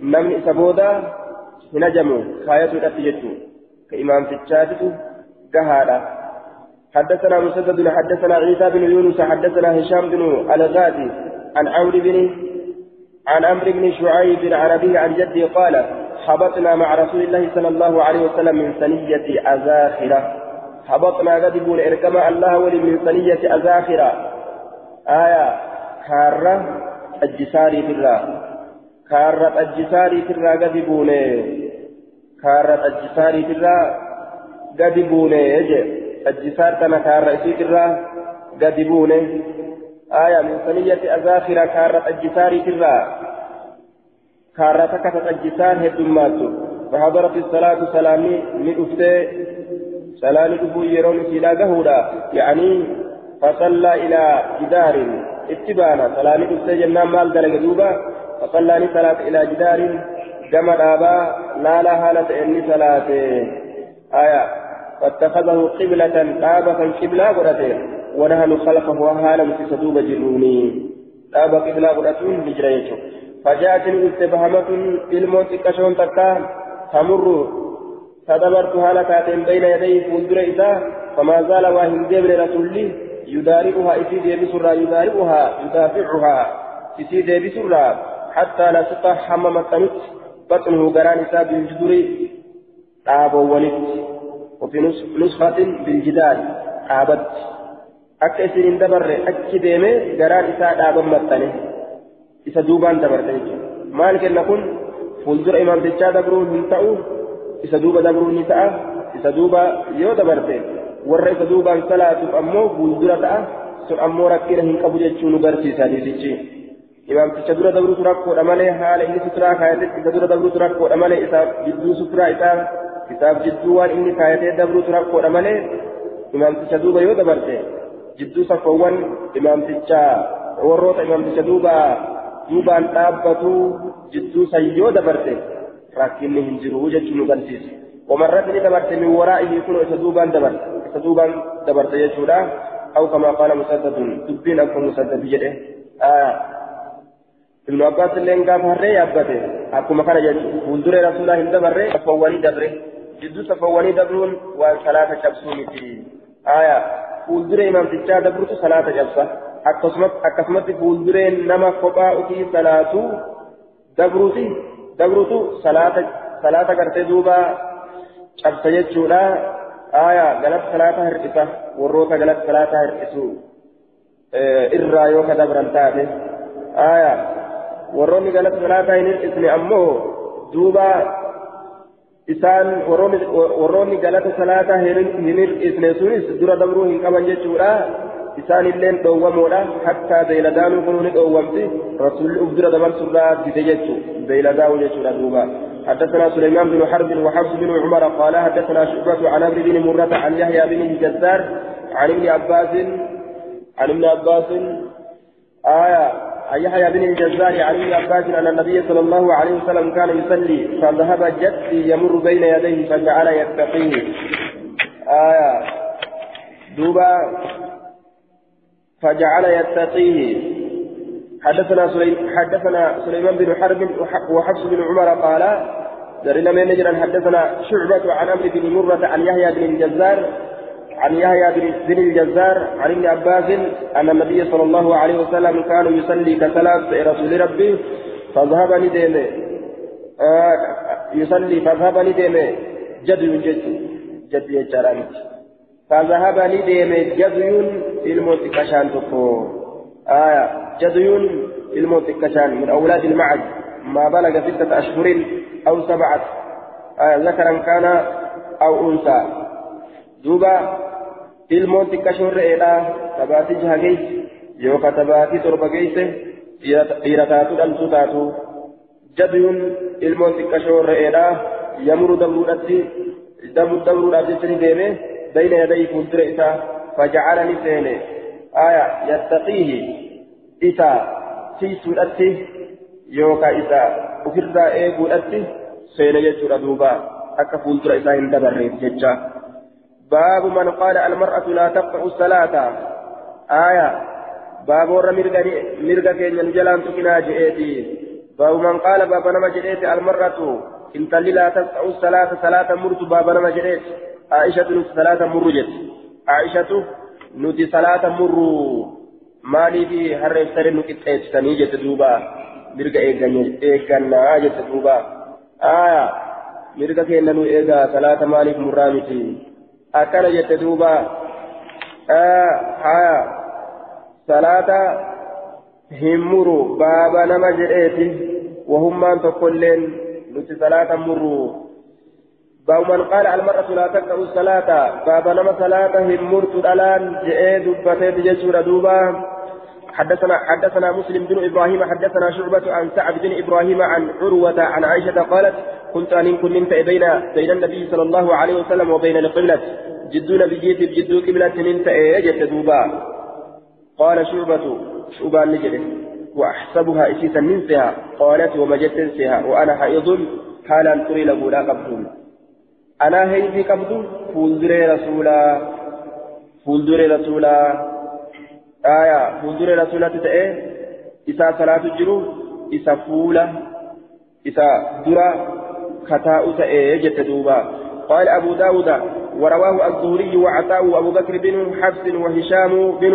نمني سبودا هنجمو كايته رتجتشو كإمام تجا جهالا حدثنا مسدد حدثنا عيسى بن يونس حدثنا هشام بن الغازي عن عمرو بن عن عمرو بن شعيب عن أبيه عن جده قال حبطنا مع رسول الله صلى الله عليه وسلم من ثنية أزاخرة حبطنا غدبون إركما الله ولي من ثنية أزاخرة آية كارة الجساري في الله. كارة الجساري في الله غدبون كارة الجساري في الله buune je أجسار كان كار رئيسي ترى قدبونه آية من ثنية أذاخرة كارة أجسار ترى كارة تكتت أجسار هدماتو فحضرت الصلاة سلامي من أفتي سلامي أبو يرون سيلا قهودا يعني فصلى إلى جدار. اتبانا سلامي أفتي جنان مال درجة دوبا فصلى صلاة إلى جدار. كما دابا لا لا حالة إني صلاة. آية فاتخذه قبلة دابة قبلة قرأته ونحن خلفه حالا في صدوب جنوني. دابة قبلة قرأته بجريته فجاءت استبهامة الموت كشون تكا تمر فدبرت هالكات بين يديه فندر إذا فما زال واهن دبر رسولي يدارئها إسي ديبسرا يدارئها يدافعها إسي ديبسرا حتى لا تطح حممت بطنه قران إسا بالجدر آب ولد وفي نسخة بالجدال akka isin hin dabarre achi deeme garaan isaa dhaaban maxxane isa duubaan dabarte jechuudha maal kenna kun fuuldura imaamtichaa dabruun hin ta'u isa duuba dabruun ni ta'a isa duuba yoo dabarte warra isa duubaan salaatuuf ammoo fuuldura ta'a sun ammoo rakkina hin qabu jechuu nu barsiisa hadiisichi imaamticha dura dabruutu rakkoodha malee haala inni suturaa kaayatetti isa dura dabruutu rakkoodha malee isa jidduu suturaa isaa isaaf jidduu waan inni kaayatee dabruutu rakkoodha malee imaamticha duuba yoo dabarte jidduu safoowwan imaamticha warroota imaamticha duuba duubaan dhaabbatu jidduu san yoo dabarte rakkinni hin jiru jechuun nu barsiisa wamarratti ni dabarte min waraa'ihi kun isa duubaan dabarte isa duubaan dabarte jechuudha أو كما قال مسدد دبين أكون مسدد جده آه ابن عباس اللين قام هري أبته أكو مكان جد فولدر رسول الله دبره تفواني دبره جدو تفواني دبرون وأن ثلاثة شبسوني آية fuulduree imaamtichaa dabrutu salaata cabsa akkasumatti fuuldureen nama kophaa ofii salaatu dabruuti dabrutu salaata gartee duuba cabsa jechuudha aayaa galata salaata hir'isa warroota galata salaata hir'isu irraa yoo ka dabran taate aayaa warroonni galata salaataa hin hir'isne ammoo duuba isaan warroonni galata salaataa hin hir'isne sunis dura dabruu hin qaban jechuudha dhoowwamoodha hakkaa beeyladaanuu kunuu ni dhoowwamti. Rasuulli uf dura dabarsurraa dide jechuu beeyladaa'u jechuudha duuba. حدثنا سليمان بن حرب وحفص بن عمر قال حدثنا شعبة عن عمرو بن مرة عن يحيى بن الجزار عن ابن عباس عن ابن عباس آية عن يحيى بن الجزار عن ابن عباس ان النبي صلى الله عليه وسلم كان يصلي فذهب جدي يمر بين يديه فجعل يتقيه آية دوبا فجعل يتقيه. حدثنا حدثنا سليمان بن حرب وحفص بن عمر قال درنا من نجرا حدثنا شعبة عن عمرو بن مرة عن يحيى بن الجزار عن يحيى بن الجزار عن ابن عباس أن النبي صلى الله عليه وسلم كان يصلي كصلاة رسول ربه فذهب ندمه آه يصلي فذهب ندمه جد جد جد يجراني فذهب ندمه جد الموت كشان تكو آية جد الموت كشان من أولاد المعز ما بلغ ستة أشهر أو سبعة آية ذكرا كان أو أنثى دوبا ilmoon xiqqashoon re'eedha tabaatii jaha geesse yookaan tabaatii torba geesse dhiira taatu dhaltuu taatu jabiyuun ilmoon xiqqashoon re'eedha yamuru dabruudhatti dabruudhaaf jecha ni deeme bayna yadayii fuuldura isaa fajacala ni seene aya yattaqiihi isa tiisuudhatti yookaan isa ofirraa eeguudhatti seene jechuudha duuba akka fuuldura isaa hin dabarreef jecha. باب من قال المرأة لا تقطع الصلاة آية باب ور مرقا كين جلان تكنا جئتي باب من قال باب نما المرأة إن لا تقطع الصلاة صلاة مرت باب نما عائشة نت صلاة مرجت عائشة نت صلاة مر. مالي في هر يفتر نكت سنيجة دوبا. مرقا إيقنا جت دوبا. آية مرقا كين نو إيقا صلاة مالي مرامتي akkana jette duuba haya salaata hin muru baaba nama jedheeti wahummaan tokkoilleen nuti salaata muru باب من قال المرأة لا تقرأ الصلاة باب نما صلاة همرت الآن جئ دبتي جسور دوبا. حدثنا حدثنا مسلم بن إبراهيم حدثنا شعبة عن سعد بن إبراهيم عن عروة عن عائشة قالت كنت أن كنت بين بين النبي صلى الله عليه وسلم وبين القبلة. جدو نبيجيت بجدو قبلة ننت اجت دوبا. قال شعبة شعبان نجده وأحسبها اسيسا ننسها قالت ومجت وأنا حائض. حالا تري له لا أنا هيدي قبض فولدري رسولا فولدري رسولا آية فولدري رسولا تتأه إسا صلاة الجرو إسا فولا إسا درا كتاء تأه جت دوبا قال أبو داود ورواه الزهري وعطاء وأبو بكر بن حفص وهشام بن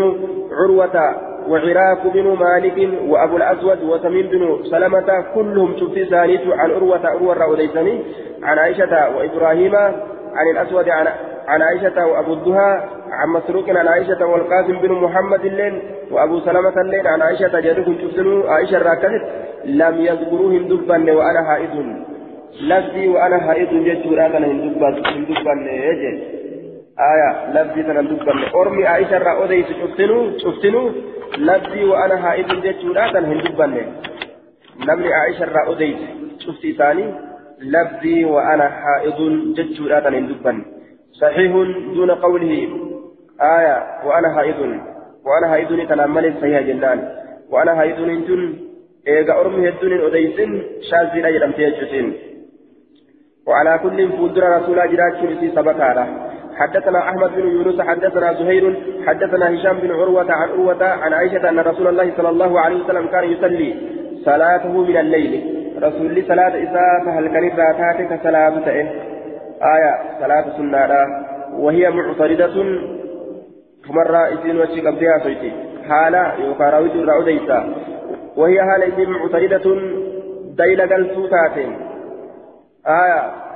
عروة وعراك بن مالك وأبو الأسود وتميم بن سلمة كلهم شفت سانيت عن عروة عروة رأوديسني عن عائشة وإبراهيم عن الأسود عن عن عائشة وأبو الدهى عن مسروق عن عائشة والقاسم بن محمد اللين وأبو سلمة اللين عن عائشة جدكم شفتنوا عائشة راكزت لم يذكروهم دبا وأنا حائض. لفظي وأنا حائض جدت راكنا هندبا يجي. آية لفظي تنا أرمي عائشة رأوديس شفتنوا شفتنوا لفظي وأنا حائض جدت راكنا هندبا نمني عائشة رأوديس شفتي ثاني لفظي وأنا حائض جدت راكنا هندبا صحيح دون قوله آية وأنا حائض وأنا حائض تنمل صحيح جنان وأنا حائض جن إيغا أرمي هدون أديس شاذين أجرم تيجسين وعلى كل فودر رسول شرسي سبكارا حدثنا أحمد بن يونس حدثنا زهير حدثنا هشام بن عروة عن عروة عن عائشة أن رسول الله صلى الله عليه وسلم كان يصلي صلاته من الليل. رسول صلاة إساءة فهل كان راتاتك صلاة آية صلاة سنة. وهي معتردة مرة إذن وشي قبلها سيتي حالة يقاراويت الرعوديسة وهي حالة إذن معتردة ديل قلتو تاتين. آية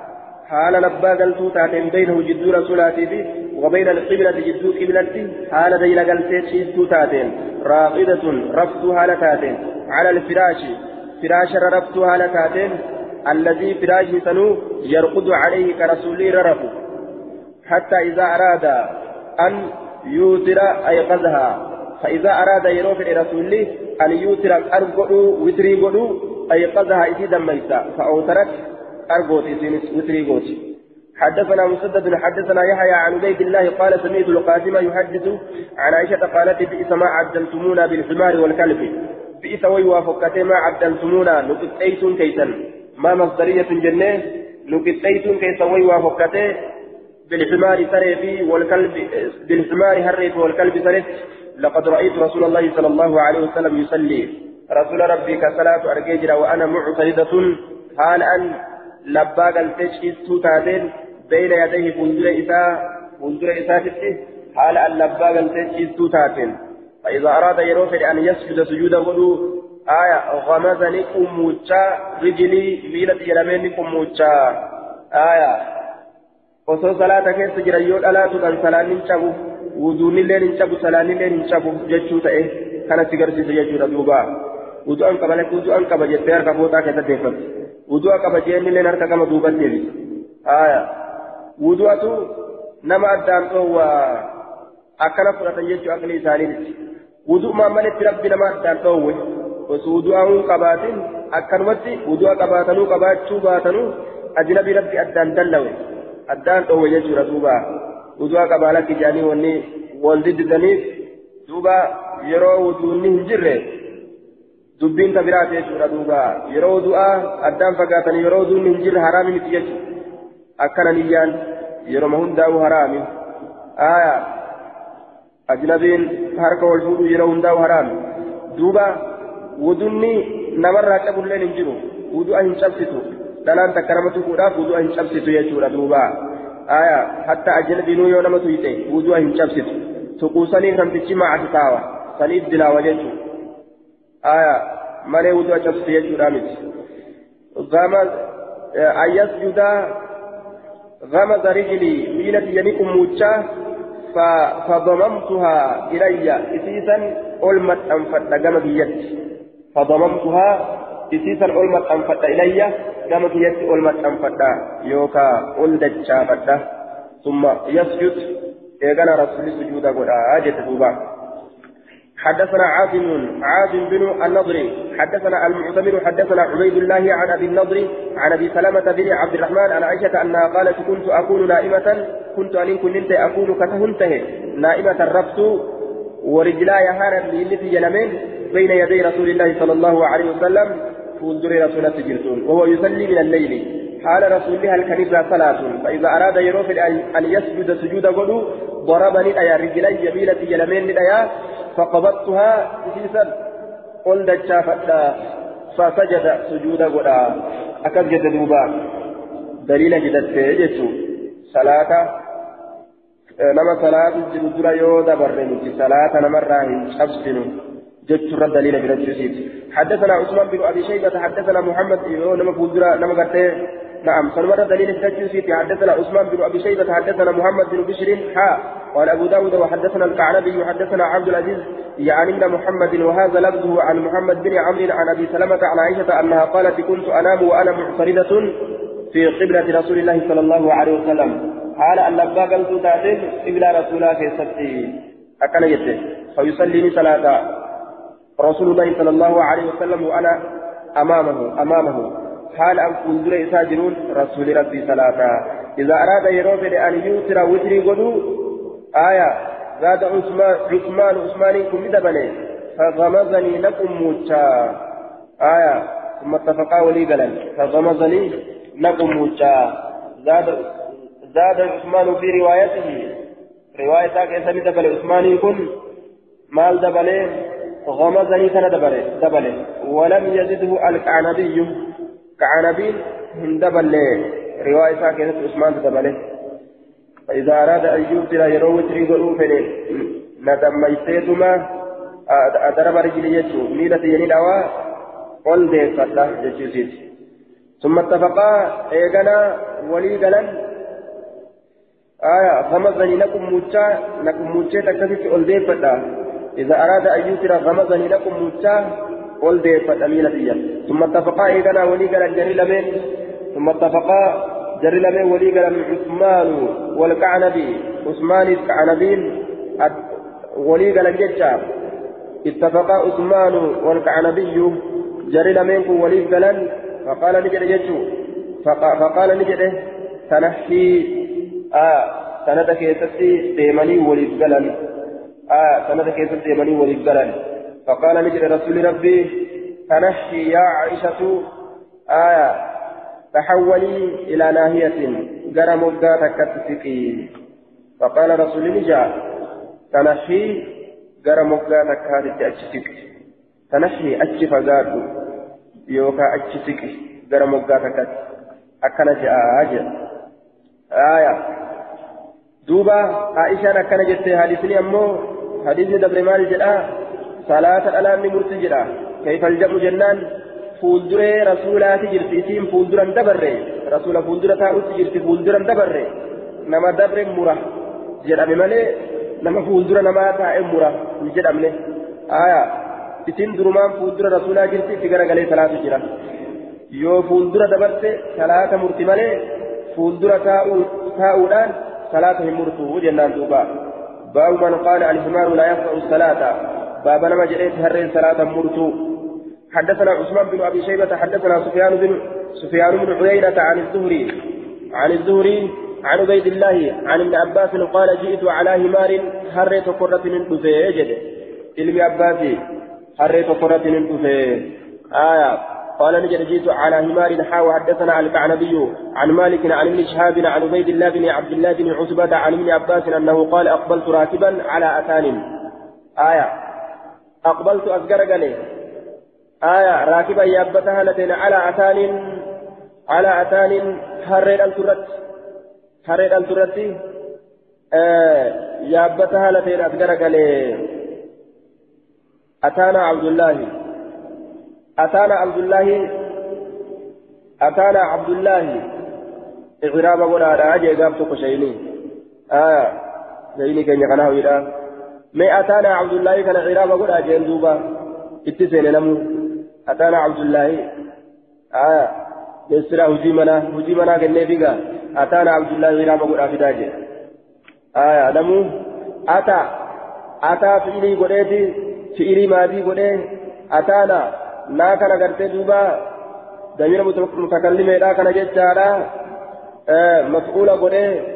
حال لبا قلتو تاتين بينه جدو رسولاتي وبين القبلة جدو قبلتي حال ديل قلتو تاتين. راقدة رفتو حال تاتين. على الفراش فراش رفتو حال تاتين. الذي فراش سنو يرقد عليه كرسول ررف. حتى إذا أراد أن يوتر أيقظها. فإذا أراد يروف رسول أن يوتر أرقدوا وتري قدوا أيقظها إذا دميتا فأوترت أرقوت وتري قوت حدثنا مسدد حدثنا يحيى عن عبيد الله قال سمعت القاسم يحدث عن عائشة قالت بئس ما عدلتمونا بالحمار والكلب. بئس ويوافقت ما عدلتمونا نقطيت كيسا ما مصدرية جنة نقطيت كيسا ويوافقت بالحمار سري والكلب بالحمار هريت والكلب سري لقد رأيت رسول الله صلى الله عليه وسلم يصلي. رسول ربي كصلاة أرجيجرا وأنا معترضة. حال أن لباق التشخيص تاتين بين يديه فندر إساء فندر إساء حال أن لباق التشخيص تاتين فإذا أراد يروف أن يسجد سجود غدو آية غمزني كموتشا رجلي ميلة يلمني كموتشا آية jiran yoo dhalaatu kan salaan hin cabu wuduunillee hin cabu salaanillee hin cabu jechuu ta'e kanatti garsiisa jechuudha duuba wudu'an qaba wudu'an qaba jettee harka fooxaa keessatti deeffatti wudu'a qaba jeennillee harka gama duubatti deebisa haaya wudu'atu nama addaan dhoowwaa akkana fudhatan jechuu aqli isaaniiti wudu'umaan malitti rabbi nama addaan dhoowwe osoo wudu'aa hin qabaatin akkanumatti wudu'a qabaatanuu qabaachuu baatanuu ajnabii rabbi addaan dallawe addaan dhoowwe jechuudha duuba wudu'a qabaa lakki jedhanii wanni wal diddisaniif duuba yeroo wuduunni hin jirre dubbiin ta biraati jechuudha duuba yeroo wudu'a addaan fagaatanii yeroo wuduunni hin jirre haraami miti jechuudha akkana niyyaan yeroma hundaa'u haraami aayaa ajnabiin harka wal fuudhu yeroo hundaa'u haraami duuba wuduunni namarraa cabulleen hin jiru wudu'a hin cabsitu dhalaan takka nama tuquudhaaf wudu'a hin cabsitu jechuudha duuba aya hatta ajnabiinuu yoo nama tuyxe wudu'a hin cabsitu tuquu saniif namtichi maacasi taawa saniif dilaawa jechuu aya malee wudu'a cabsitu jechuudha miti gama an yasjuda غمز رجلي ميلة ينكم موجة فضممتها إلي إسيسا ألمت أنفت قم بيد فضممتها isiisan ol maxxanfadha ilayya gama kiyyatti ol maxxanfadha yookaa ol dachaafadha ثم يسجد إيقنا رسول سجود قد آجت دوبا حدثنا عاصم عاصم بن النضر حدثنا المعتمر حدثنا عبيد الله عن أبي النضر عن أبي سلمة بن عبد الرحمن عن عائشة أنها قالت كنت أكون نائمة كنت أن كنت أكون كتهنته. نائمة الربط ورجلاي هارا للتي جلمين بين يدي رسول الله صلى الله عليه وسلم فولدر رسول سجلتون وهو يصلي من الليل. حال رسول الله الكنيسة صلاة فإذا أراد يروف أن يسجد سجود قلو ضربني أيا رجلي يميلة جلمين لديا فقبضتها إسيسا قل دجافتا فسجد سجود قلا أكد جد دوبا. دليل جدت جدت صلاة نما صلاة جدت يو دبرني صلاة نما راهن شبسنو جدت رد دليل برجسيت حدثنا عثمان بن أبي شيبة حدثنا محمد نما فوزرا نما قرتي نعم. سلمة دليل التجوسيت حدثنا عثمان بن أبي شيبة حدثنا محمد بن بشر حا. قال أبو داود وحدثنا الكعنبي حدثنا عبد العزيز يعني محمد. وهذا لفظه عن محمد بن عمرو عن أبي سلمة عن عائشة أنها قالت كنت أنام وأنا معترضة في قبلة رسول الله صلى الله عليه وسلم. قال أن لبا قلت تعتد قبلة رسول الله في ستي أكل يده فيصلي صلاة. رسول الله صلى الله عليه وسلم وأنا أمامه أمامه. حال أن فنزل إساجرون رسول ربي صلاة إذا أراد يروف أن يوتر وتري قدو آية زاد عثمان عثمان عثمان كن دبني فغمزني لكم موتا. آية ثم اتفقا ولي قلن فغمزني لكم موتا. زاد زاد عثمان في روايته رواية كيسا دبل عثمان كن مال دبلي غمزني سنة دبلي دبلي. ولم يزده الكعنبي كعنبين هندبل رواية كانت عثمان دبله فإذا أراد أن يبدل يروي تريد الأوفل ندميتهما أدرب رجلي يجو. ميلة يني دوا قل دي فتح يجوزيت ثم اتفقا. إيغانا ولي قلن آية غمزني لكم موجا لكم موجا تكتب قل دي فتح. إذا أراد أن يبدل غمزني لكم موجا قل دي فتح ميلة ثم اتفقا إيغانا ولي قلن جري لمن؟ ثم اتفقا جري لمن ولي قلن عثمان والكعنبي عثمان الكعنبين ولي قلن جتشا اتفقا عثمان والكعنبي جري لمن ولي قلن فقال نجد جتشو فقال نجد تنحي. آه سنة كيستي ديمني ولي قلن آه سنة كيستي ديمني ولي قلن فقال نجد رسول ربي تنحي يا عائشة آية تحولي إلى ناهية جرى مبدا تكتسقي فقال رسول نجا تنحي جرى مبدا تكتسقي تنحي أتش فقادو يوكا سقي جرى مبدا تكتسقي أكنا جاء أجل. آية. دوبا عائشة أكنا جت حديثني أمو حديثني دبر مال جدا صلاة الألام مرتي جدا كيف الجمع جنان fuulduree rasuulaati jirti isiin fuulduran dabarre rasuula fuuldura taa'utti jirti fuulduran dabarre nama dabre mura jedhame malee nama fuuldura namaa taa'e mura hin jedhamne aya isiin durumaan fuuldura rasuulaa jirti itti garagalee salaatu jira yoo fuuldura dabarte salaata murti malee fuuldura taa'uudhaan salaata hin murtu jennaan duuba baabu man qaala alhimaaru laa yaqta'u salaata baaba nama jedheeti harreen salaata murtu حدثنا عثمان بن أبي شيبة حدثنا سفيان بن سفيان بن عيينة عن الزهري عن الزهري عن عبيد الله عن ابن عباس قال جئت على همار هريت قرة من دفيجد علم عباسي هريت قرة من آية. قال نجد جئت على همار حاوى حدثنا الكعنبي عن مالك عن ابن شهاب عن عبيد الله بن عبد الله بن عتبة عن ابن عباس أنه قال أقبلت راكبا على أتان. آية. أقبلت أزقر قليل آية راكبا يابتها لتين على أتان على أتان هرين الترت هرين الترت آه يابتها لتين أذكرك أتانا عبد الله. أتانا عبد الله. أتانا عبد الله. إعراب ولا على أجي قابتك شيني آية شيني كان يقناه إلى ما أتانا عبد الله كان إعراب ولا أجي دوبا اتسين نمو أتانا عبد الله آية جسرا هجي منا هجي منا كنه فيها أتانا عبد الله ما قد أفداجه آية نمو أتى أتى فعلي قديتي فعلي ماضي قديه أتانا لا كان قرتي دوبا دمير متكلم لا كان جتارا آه مفعول قديه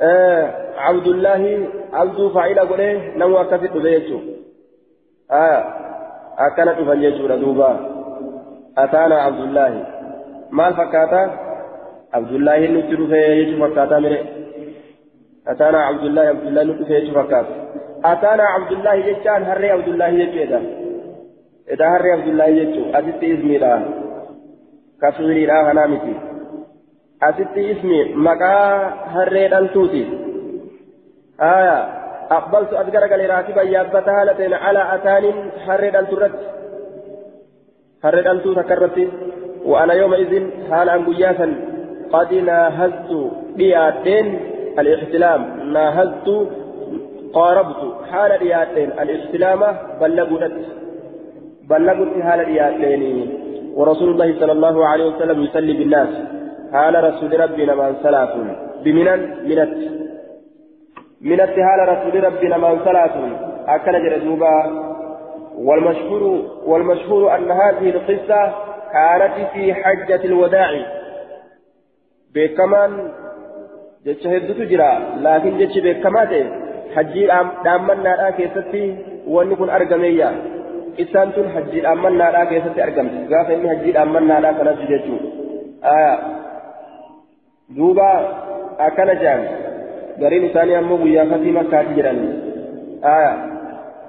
آه عبد الله عبد فاعل قديه نمو أكفت بيجو آية أكنت فنججو دوبا أتانا عبد الله ما الفكاتا عبد الله نتلو في يجو فكاتا مري أتانا عبد الله عبد الله نتلو في يجو فكاتا أتانا عبد الله يجان هري عبد الله يجو إذا هري عبد الله يجو أتت لا كسوري لا هنامتي أتت اسمي مكا هري دلتوتي آية أقبلت أذكرك لراكبا يابتا هالتين على أتان هري دلترت هري دلتو تكرتي وأنا يومئذ حال أن قياسا قد ناهزت بياتين الاحتلام ناهزت قاربت حال رياتين الاحتلام بلغت بلغت حال رياتين ورسول الله صلى الله عليه وسلم يصلي بالناس حال رسول ربنا من ثلاث بمنا منت منت حال رسول ربنا من ثلاث أكل جردوبا والمشهور والمشهور أن هذه القصة كانت في حجة الوداع بكمان جتش هدوت جرا لكن جتش بكمان حجي دامنا كيستي ونكون أرقمية إسان تون حجي دامنا لا كيستي أرقم قاف إني حجي دامنا لا دوبا أكن جان غرين ثاني أمو بيا فتيمة كاتي جران آية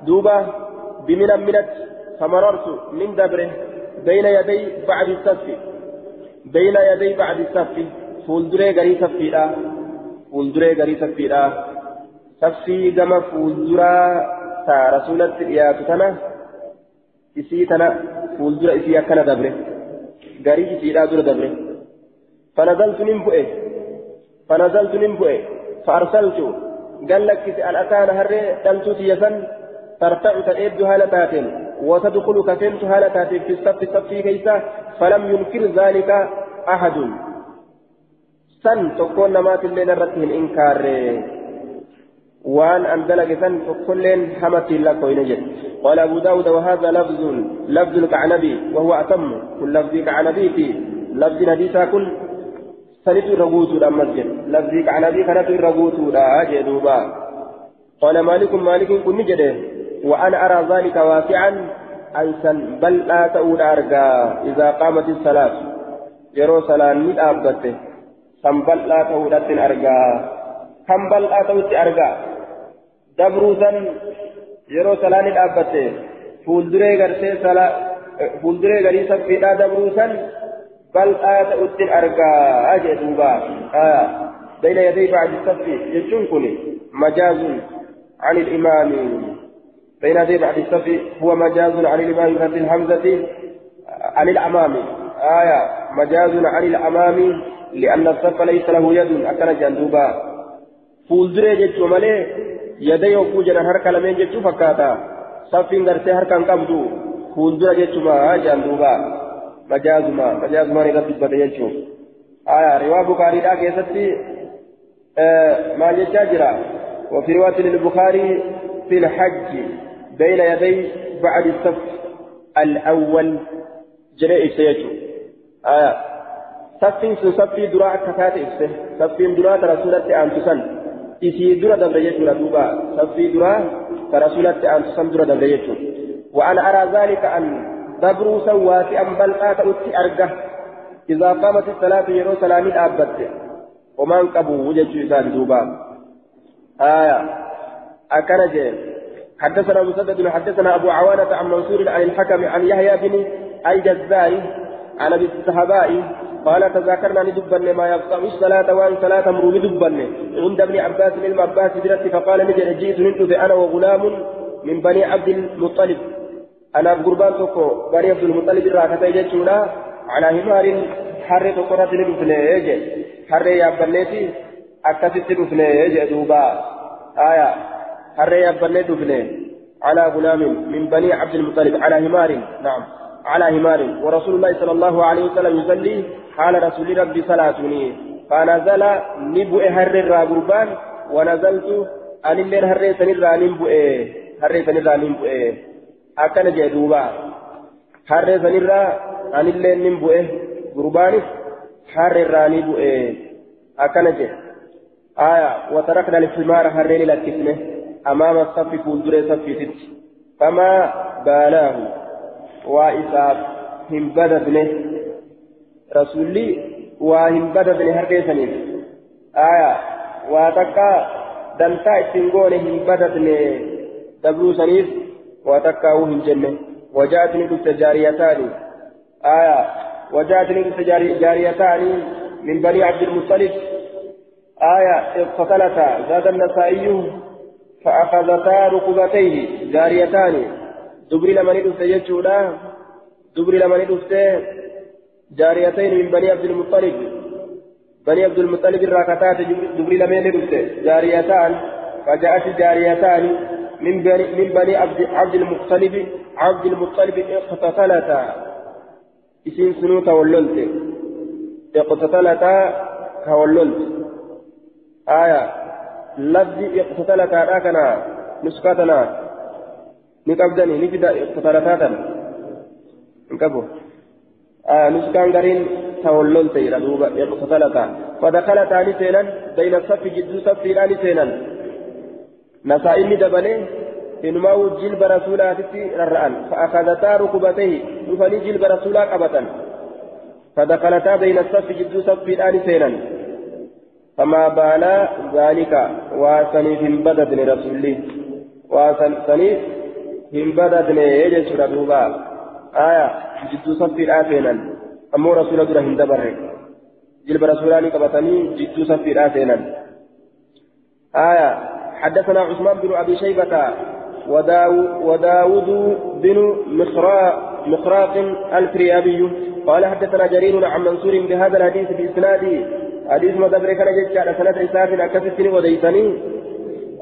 دوبا بمن منت فمررت من دبره بين يدي بعد الصف بين يدي بعد الصف فولدري غري صفيدا فولدري غري صفيدا صفي كما فولدرا تا رسولت يا تنا isii tana fuuldura isii akkana dabre. Garii isiidhaa dura dabre. Bu'e fanazaltu nin bu'e فأرسلت. قال لك الأتان هري دلتوت يسن ترتع تأيد هالتاتين وتدخل كفنت هالتاتين في الصف الصف كيسا فلم ينكر ذلك أحد. سن تكون نمات الليل الرتين إنكار. وأن أندلق سن كلين حمت لك وينجد قال أبو داود وهذا لفظ لفظ الكعنبي وهو أتم. كل لفظ كعنبي في لفظ حديثا كل سنت الرغوت المسجد لفظ كعنبي كانت الرغوت لا جدوبا. قال مالك مالك كن نجده وأنا أرى ذلك واسعا أنسا بل لا تؤول أرقى إذا قامت الصلاة. يرو صلاة من أبته كم بل لا تؤول أرقى كم بل لا تؤول أرقى دبروسا يرو صلاة من أبته فولدري غرسي صلاة فولدري غريسا في دبروسا بل لا تؤول أرقى أجدوبا آه. بين يدي بعد الصف يجنكني مجاز عن الإمام. بين يدي بعد الصف هو مجاز عن الإمام بفتح الحمزة. عن الأمام. آية. مجاز عن الأمام. لأن الصف ليس له يد. أكل جندوبا فولدري جتشو مالي يدي وفوجنا هركا لمن جتشو فكاتا. صف غرسي هركا قبضو فولدري جتشو ما جندوبا مجاز ما مجاز ما نغطي بدا جتشو آية رواية بخاري دا كيستي ما جتشاجرا وفي رواية للبخاري في الحج بين يدي بعد الصف الأول جرى إفسيته آية صفين صفي دراء كفات إفسه صفين دراء رسولة أنتسن إسي دراء دبريته لدوبا صفي دراء رسولة أنتسن دراء دبريته وأنا أرى ذلك أن دبروا سواتي أم بل آتأتي أرجه إذا قامت الصلاة يرو سلامي أبت ومن قبوا وجدت إسان دوبا آية أكنجي حدثنا مسدد حدثنا أبو عوانة عن منصور عن الحكم عن يحيى بن الجزاري عن أبي الصحاباء قال تذاكرنا ندبن ما يقطع الصلاة وأن صلاة مرو ندبن عند ابن عباس من عباس درت فقال نجد جئت ننتظ أنا وغلام من بني عبد المطلب أنا بقربان تكو بني عبد المطلب راكتا يجتونا على همار حر تقرة لنفني حر يا بنيتي أكتت نفني دوبا آية حر يا بنيتي نفني على غلام من بني عبد المطلب على همار نعم على همار ورسول الله صلى الله عليه وسلم يصلي حال رسول ربي صلاتني فنزل نبؤ هر الرابربان ونزلت أن اللين هر سنرى نبؤ هر سنرى نبؤ أكن جدوبا هر سنرى أن اللين نبؤ قربانس هر الراني بؤ أكن جد آية وتركنا الحمار هرين لكسنه أمام الصف فولدر صف ست فما بالاه وإساف هم بددنه رسولي وهم بددنه هرقيسنين آية واتكا دلتا اتنقون هم بددنه دبلو سنيف واتكا وهم جنة وجاءتني دفت جاريتان آية. وجاءتني دفت جاريتان من بني عبد المطلب. آية. اقتتلتا زاد النسائي فأخذتا ركبتيه. جاريتان. دبري لمن دفت يجودا. دبري لمن دفت جاريتين من بني عبد المطلب. بني عبد المطلب الراكتات دبري لمن دفت جاريتان. فجاءت جاريتان. من بني من بني عبد عبد المطلب عبد المطلب اقتتلتا. اسم سنو توللت اقتتلتا كوللت آية. لفظ اقتتلتا كنا نسكتنا. نقبضني نجد اقتتلتا نقبو آه نسكان قرين تولون تيرا دوبا اقتتلتا. فدخلتا نسينا بين الصف جدو صف لا نسينا نسائل دبلي إنما جلب رسولاتي ررأن فأخذتا ركبتيه نفني جلب رسولا قبطا فدخلتا بين الصف جدو صف لا نسينا فما بال ذلك وسنيف بددن رسولي وسنيف هم بددن يجس دوبا آية جدو صفي الآتينا أمو رسول الله هم دبر جلب رسولاني قبطني جدو صفي الآتينا آية حدثنا عثمان بن أبي شيبة وداو وداود بن مخراق مخراق الكريابي قال حدثنا جرير عن منصور بهذا الحديث بإسناده حديث ما دبر كان جيتشا سنة إساف أكثر وديتني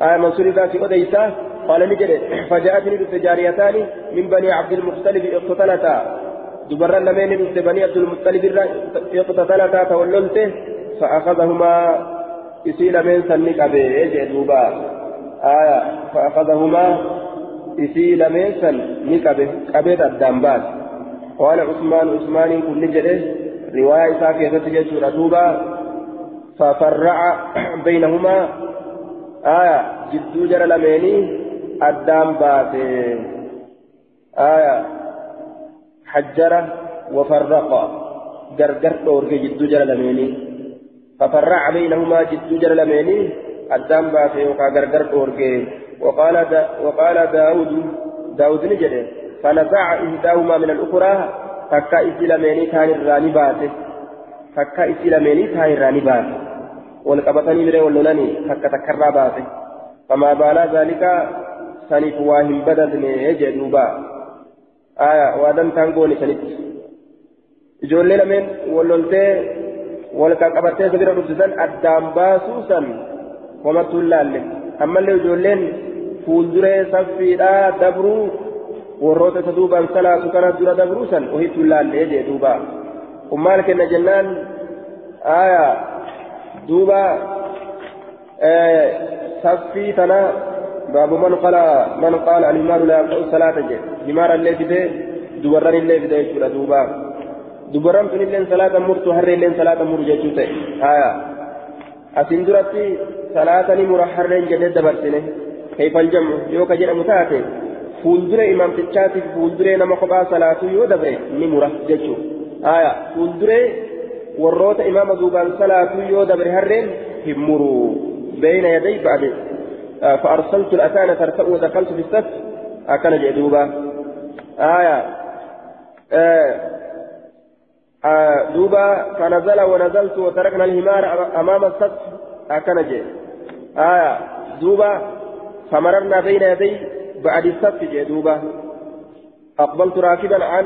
آية منصور ذات وديتا قال نجد فجاءتني بالتجاريتان من بني عبد المختلف اقتتلتا. دبر لمن بني عبد المطلب اقتتلتا توللته فأخذهما. إسيل من سنك أبي دوبا آية فأخذهما إسيل من سنك أبي أبي الدنبات قال عثمان عثمان كل جده رواية ساكية تجد دوبا ففرع بينهما آية جدو جرى لميني أدام آية حجر وفرق دورك جدو لميني ففرع بينهما جدو جرى لميني أدام باتي وكا غرغر دورك وقال دا وقال داود داود نجده فنزع إحداهما من الأخرى تكا إسلاميني كان الراني باتي takka isii lameenii taa irraa ni baase wal qabatanii biree wal lolanii takka takkarraa baase famaa baalaa zaalika saniif waa hin badadne jee duuba aya waa dantaan goone sanitti ijoollee lameen wal loltee wal qaqqabattee isa bira dhufsisan addaan baasuu san homattuu hin laalle ammallee ijoolleen fuulduree saffiidhaa dabruu warroota isa duubaan salaatu kana dura dabruu san ohittuu hin laalle jee duubaa ummaal kenna jennaan aya duuba saffii tana baabu man qala man qaala alhimaaru laa yaqta'u salaata jedhe himaara illee fide dubarran illee fide jechuudha duuba dubarran sun illeen salaata murtu harree illeen salaata muru jechuu ta'e aya asin duratti salaata ni mura harreen jedhee dabarsine kayfal jam'u yoo ka jedhamu taate fuuldure imaamtichaatiif fuulduree nama kophaa salaatuu yoo dabre ni mura jechuudha آية فولدري وروت إمام دوبان صلاة يو دبر هرين همروا بين يدي بعد آه فأرسلت الأتان ترتأ ودخلت في السف أكن جدوبا آية آه آه دوبا فنزل ونزلت وتركنا الهمار أمام الصف akkana jedha آية duuba فمررنا بين يدي بعد الصف جدوبا أقبلت راكبا عن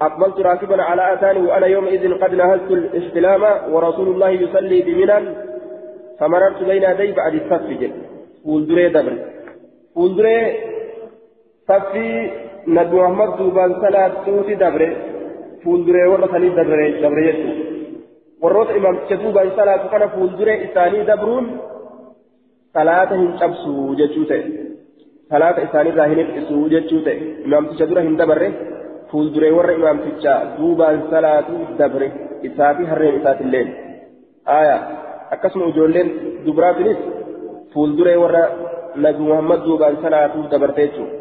أقبلت راكبا على أتاني وأنا يومئذ قد نهزت الاحتلام ورسول الله يصلي بمنى. فمررت بين يدي بعد الصف جل fuulduree dabre. fuulduree safii nabi muhammad duubaan salaatuuti dabre fuulduree warra sanii dabre jechuudha warroota imaamticha duubaan salaatu kana fuulduree isaanii dabruun salaata hin cabsu jechuu ta'e salaata isaaniirraa hin hir'isu jechuu ta'e imaamticha dura hin dabarre fuulduree warra imaamticha duubaan salaatu dabre isaa fi harreen isaatillee aayaa akkasuma ijoolleen dubaraatinis fuulduree warra nabi muhammad duubaan salaatu dabarte jechuudha.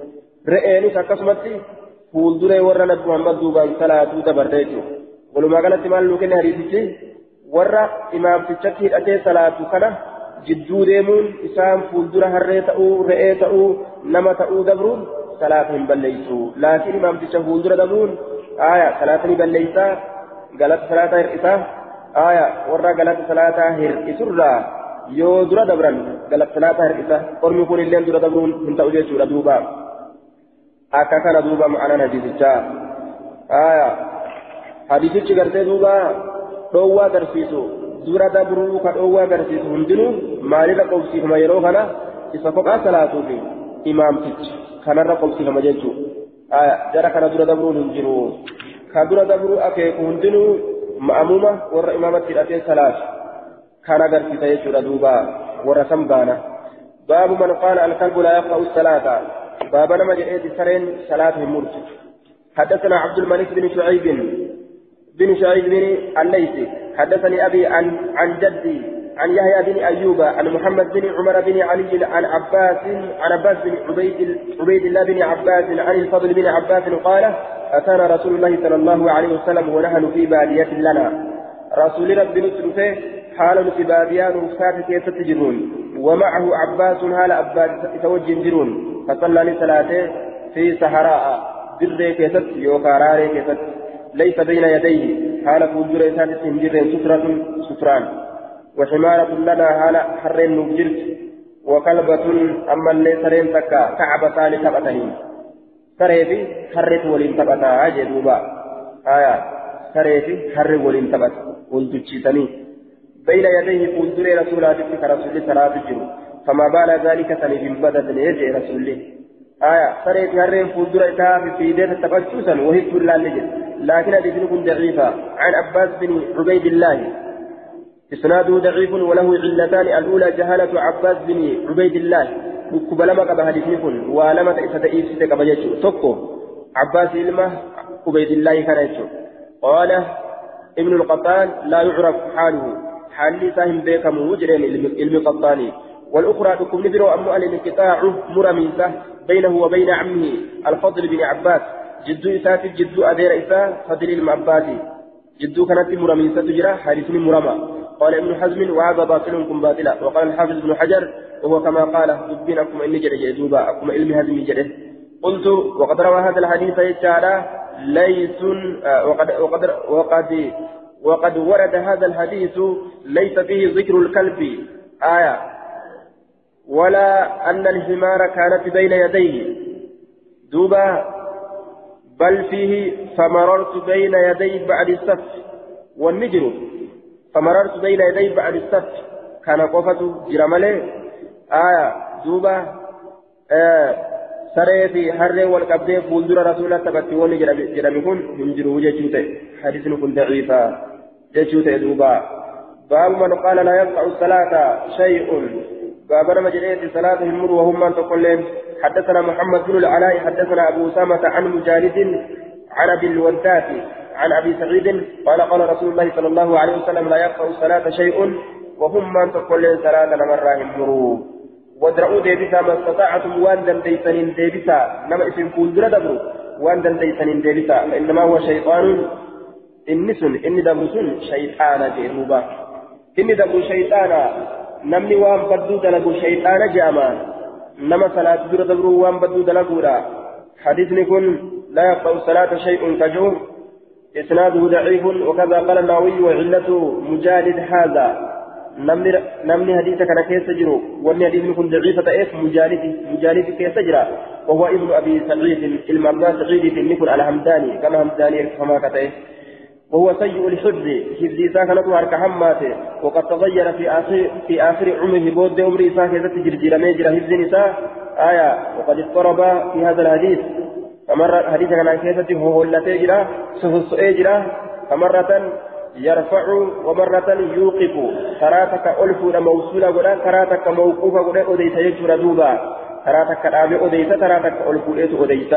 re'eenis akkasumatti fuulduree warra nabi muhammad duubaan salaatuu dabarte jechuudha walumaa galatti maal nuu kenne hadiisichi warra imaamtichatti hidhatee salaatu kana jidduu deemuun isaan fuuldura harree ta'uu re'ee ta'uu nama ta'uu dabruun salaata hin balleessu laakiin imaamticha fuuldura dabruun aaya salaata ni balleessaa galata salaataa hir'isaa aaya warra galata salaataa hir'isurraa yoo dura dabran galata salaataa hir'isa ormi kun illee dura dabruun hin ta'u jechuudha duubaa. Akka kana duuba ma'anaan hadiisichaa aya hadiisichi gartee duuba dhoowwaa agarsiisu dura dabruu ka dhoowwaa agarsiisu hundinuu maalirra qobsiifama yeroo kana isa kophaa salaatuufi imaamtichi kanarra qobsiifama jechuu aya jara kana dura dabruun hin jiru ka dura dabruu akeeku hundinuu ma'amuma warra imaamatti hidhatee salaatu kan agarsiisa jechuudha duuba warra san baana baabu man qaala alkalbu laa yaqra'u salaata بابا نما جئت سرين صلاة مرت حدثنا عبد الملك بن شعيب بن شعيب بن الليثي حدثني أبي عن عن جدي عن يحيى بن أيوب عن محمد بن عمر بن علي عن عباس عن عباس بن عبيد عبيد الله بن عباس عن الفضل بن عباس قال أتانا رسول الله صلى الله عليه وسلم ونحن في بادية لنا. رسول ربي نسلفه حال في بادية نفسات كيف تجرون. ومعه عباس هال عباس توجه جرون. فصلى لصلاته في صحراء. در كيست يوكاراري كيست ليس بين يديه. حال فوجر إسات سنجر سترة ستران وحمارة لنا حال حرين نبجرت وكلبة أما اللي سرين تكا. كعب ثاني تبتنين سريفي حرت ولين تبتا. جدوبا آية سريفي حر ولين تبت ولتجتني بين يديه فوجر رسولاتك كرسول صلاة الجنوب فما بال ذلك سنف بدت يجي رسول الله؟ آية سريت هرين فودر إتاها في فيدة تبشوسا وهي كل نجد. لكن حديث كن ضعيفة؟ عن عباس بن عبيد الله. إسناده ضعيف وله علتان الأولى جهالة عباس بن عبيد الله. كن؟ ولما تأسد إيسد قبل يجو. تقو عباس إلمه عبيد الله كان يجو. قال ابن القطان لا يعرف حاله. حالي ساهم بيكم وجرين علم قطاني. والأخرى تكون نذر أم الانقطاع مرميسة بينه وبين عمه الفضل بن عباس. جدو إسات جدو أدير إسا فضل المعباسي جدو كانت مرميسة تجرى حارس مرمى. قال ابن حزم وهذا باطل كم باطلا. وقال الحافظ ابن حجر وهو كما قال دبينكم إني جرى جدوبا أكم علم هزم جرى قلت وقد روى هذا الحديث يتعالى ليس آه، وقد وقد وقد وقد ورد هذا الحديث ليس فيه ذكر الكلب. آية. ولا أن الحمار كانت بين يديه. دوبا بل فيه فمررت بين يدي بعد السف. والنجر. فمررت بين يدي بعد السف. كان قفة جرمالي آية. دوبا آه. سرee fi harree wal qabdee fuuldura rasuula taphatti wanni jedhame kun hin jiru jechuu ta'e hadisni kun daciifa jechuu ta'e duuba baabu man qaala laa yaqxa'u salaata shay'un بابنا مجرية صلاة المر وهم من تقولين حدثنا محمد بن العلاء حدثنا أبو أسامة عن مجالد عن أبي الودات عن أبي سعيد قال قال رسول الله صلى الله عليه وسلم لا يقرأ الصلاة شيء وهم من تقولين صلاة مرة المروا وادرؤوا ديبسا ما استطعتم وان دنديسن ديبسا نما اسم فولدر دبروا وان دنديسن ديبسا فإنما هو شيطان. إنسن إن دبرسن شيطان جيروبا إن دبر شيطانا namni waan badduu dalagu shayxaana je'ama nama salaati dura dabruu waan badduu dalaguudha. حديثني كن لا يقطع الصلاة شيء كجور إسناده ضعيف وكذا قال النووي وعلته مجالد هذا نمني حديثك أنا كيف تجرو وأني حديث كن ضعيفة إيه مجالد مجالد كيف تجرى وهو ابن أبي سعيد المرضى سعيد بن نكن الهمداني كما همداني كما كتئ وهو سيء الحفظ. حفظ إساء كانت هارك حماته. وقد تغير في آخر في آخر عمره. بود عمر إساء كذا تجرجر ميجر حفظ نساء. آية. وقد اضطرب في هذا الحديث. فمرة حديث كان كيسة هو التي جرا سفس جرا فمرة يرفع ومرة يوقف. كراتك ألف موصولة ولا كراتك موقوفة ولا أديت يجر دوبا. كراتك رابع أديت كراتك ألف أديت.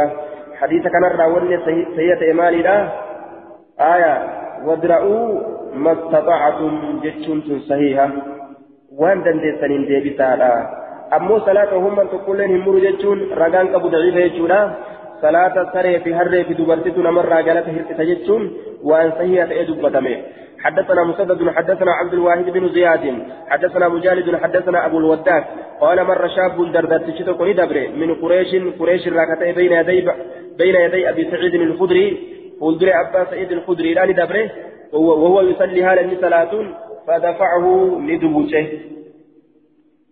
حديث كان الراون سيئة إيماني آية وادرؤوا ما استطعتم جتشون صحيحة. وان دندسنين ديبسالا أمو صلاة هم من تقول لهم مروا جتشون رقان قبو ضعيفة جتشونا. صلاة سري في هري في دبرتنا مرة قالت هرت جتشون وان صحيحة إدبتمه حدثنا مسدد حدثنا عبد الواحد بن زياد حدثنا مجالد حدثنا أبو الوداد قال مر شاب دردت شتكوني دبره من قريش قريش راكتي بين يدي بين يدي أبي سعيد الخدري فولدر أبا سعيد الخدري لا دبره وهو يصلي هذا صلاة فدفعه لدبوشه.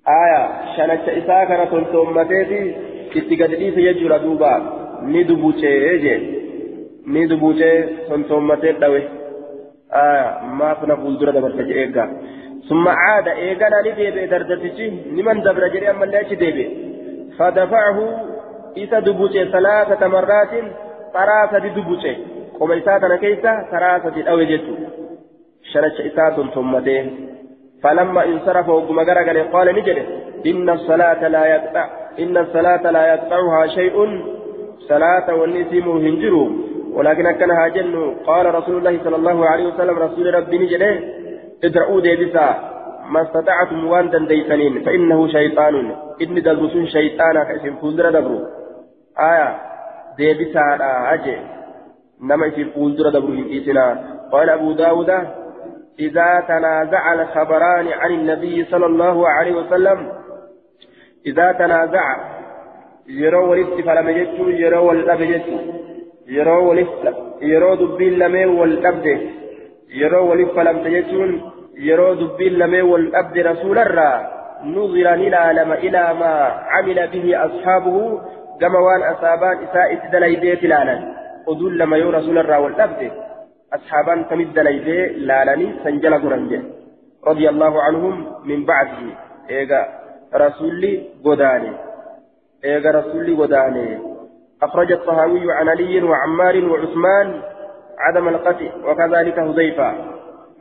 آية شنت إساء كان تلتم متيتي اتقدريس يجر دوبا. ندبوشه ندبوشه تلتم متيت دوي. آية ما فينا فولدر دبرت إيقا ثم عاد إيقانا نديبه دردتشي. لمن دبر جري أما اللي ديبه فدفعه إذا دبوشه ثلاثة مرات ثلاثة دبوشه. قم إساء كيسا ثلاثة أو جتو شرش إساء ثمته فلما انصرف وقم قال قال نجد إن الصلاة لا يقطع إن الصلاة لا يقطعها شيء. صلاة والنسيم هنجروا. ولكن أكنها جن قال رسول الله صلى الله عليه وسلم رسول ربي نجد ادرؤوا ديبسا ما استطعتم وأن دنديسنين فإنه شيطان. إني دلبسون شيطانا كاسم فوزر دبرو. آية. ديبسا أجي. نما اسم فوزر دبرو إيسنا قال أبو داود إذا تنازع الخبران عن النبي صلى الله عليه وسلم إذا تنازع يرو ولفت فلم يجتو يرو والأب يجتو يرو ولفت يرو دبين لمي والأبد يرو ولف فلم تجتون يرو دبين لمي والأبد رسول الرا نظر نلالم إلى ما عمل به أصحابه كما وان أصابان إساءة دليبيت أدل لما يو رسول الرا والأبد أصحابان تمد ليدي لالني سنجل قرنجة رضي الله عنهم من بعده إيغا رسولي قداني إيغا رسولي قداني أخرج الطهاوي عن علي وعمار وعثمان عدم القتل وكذلك حذيفة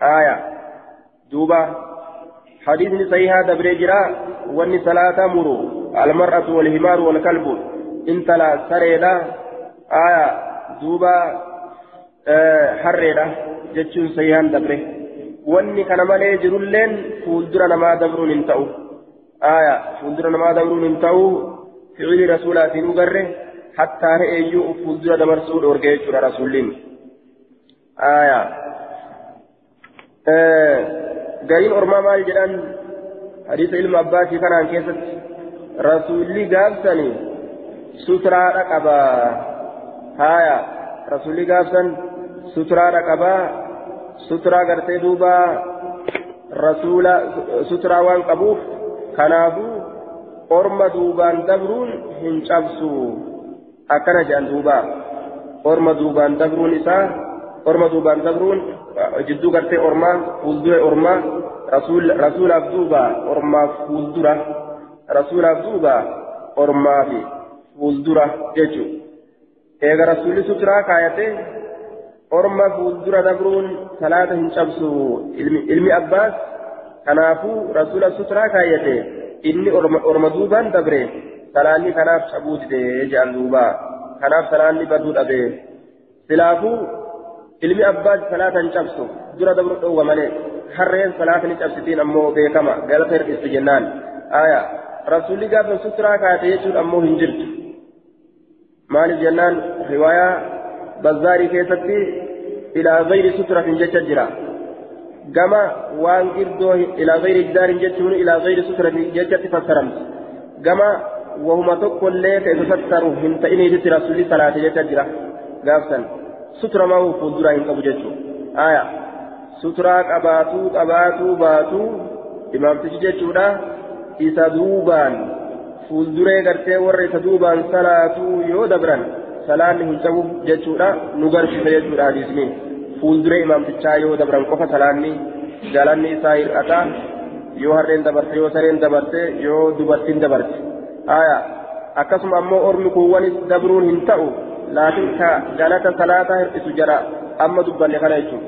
آية دوبا حديث صحيح دبريجرا واني صلاة مرو المرأة والهمار والكلب انت لا سريدا آية دوبا harreedha jechuun sayyaan dabre wanni kana malee jirulleen fuuldura namaa dabruun hin ta'u aya fuuldura namaa dabruun hin ta'u fi'ili rasuulaatiin ugarre hattaa re'eeyyuu fuuldura dabarsuu dhoorge jechuudha rasuulliin aya gariin ormaa maal jedhan hadiisa ilma abbaatii kanaan keessatti rasuulli gaabsanii suturaadha qaba haya rasuulli gaabsan suturaadha qabaa suturaa gartee duuba rasuula suturaa waan qabuuf kanaafuu orma duubaan dabruun hin cabsu akkana jedhan duuba orma duubaan dabruun isaa orma duubaan dabruun jidduu gartee ormaa fuuldura ormaa rasuulaaf duuba ormaaf fuuldura rasuulaaf duuba ormaaf fuuldura jechuudha eega rasuulli suturaa kaayatee orma fuuldura dabruun salaata hin cabsu ilmi abbaas kanaafuu rasuula suturaa kaayate inni orma duubaan dabre salaanni kanaaf cabuu dide jedhan duuba kanaaf salaanni baduu dhabe silaafuu ilmi abbaas salaata hin cabsu dura dabru dhoowwa malee harreen salaata ni cabsitiin ammoo beekama galata hir'istu jennaan aya rasuulli gaafa suturaa kaayate jechuun ammoo hin jirtu maaliif jennaan riwaayaa بزاري كيستي إلى غير سترة جتة جرا. كما وان قردو إلى غير جدار جتون إلى غير سترة جتة فسرمت كما وهما تقول لك إذا ستروا هم تإني جت رسول صلاة جتة جرا. قابسا سترة ما هو فندرا إن قبو جتو. آية سترة قباتو قباتو باتو. إمام تجي إذا دوبان. Fuulduree gartee warra isa duubaan salaatuu yoo dabran salaanni hin ta'u jechuudha nu garsiisa jechuudha hadiisni fuulduree imaamtichaa yoo dabran qofa salaanni galanni isaa hir'ata yoo harreen dabarte yoo sareen dabarte yoo dubartiin dabarte aya akkasuma ammoo ormi kuuwwanis dabruun hin ta'u لكن كجلة صلاة هرئس جرى أما دبني خنا يجون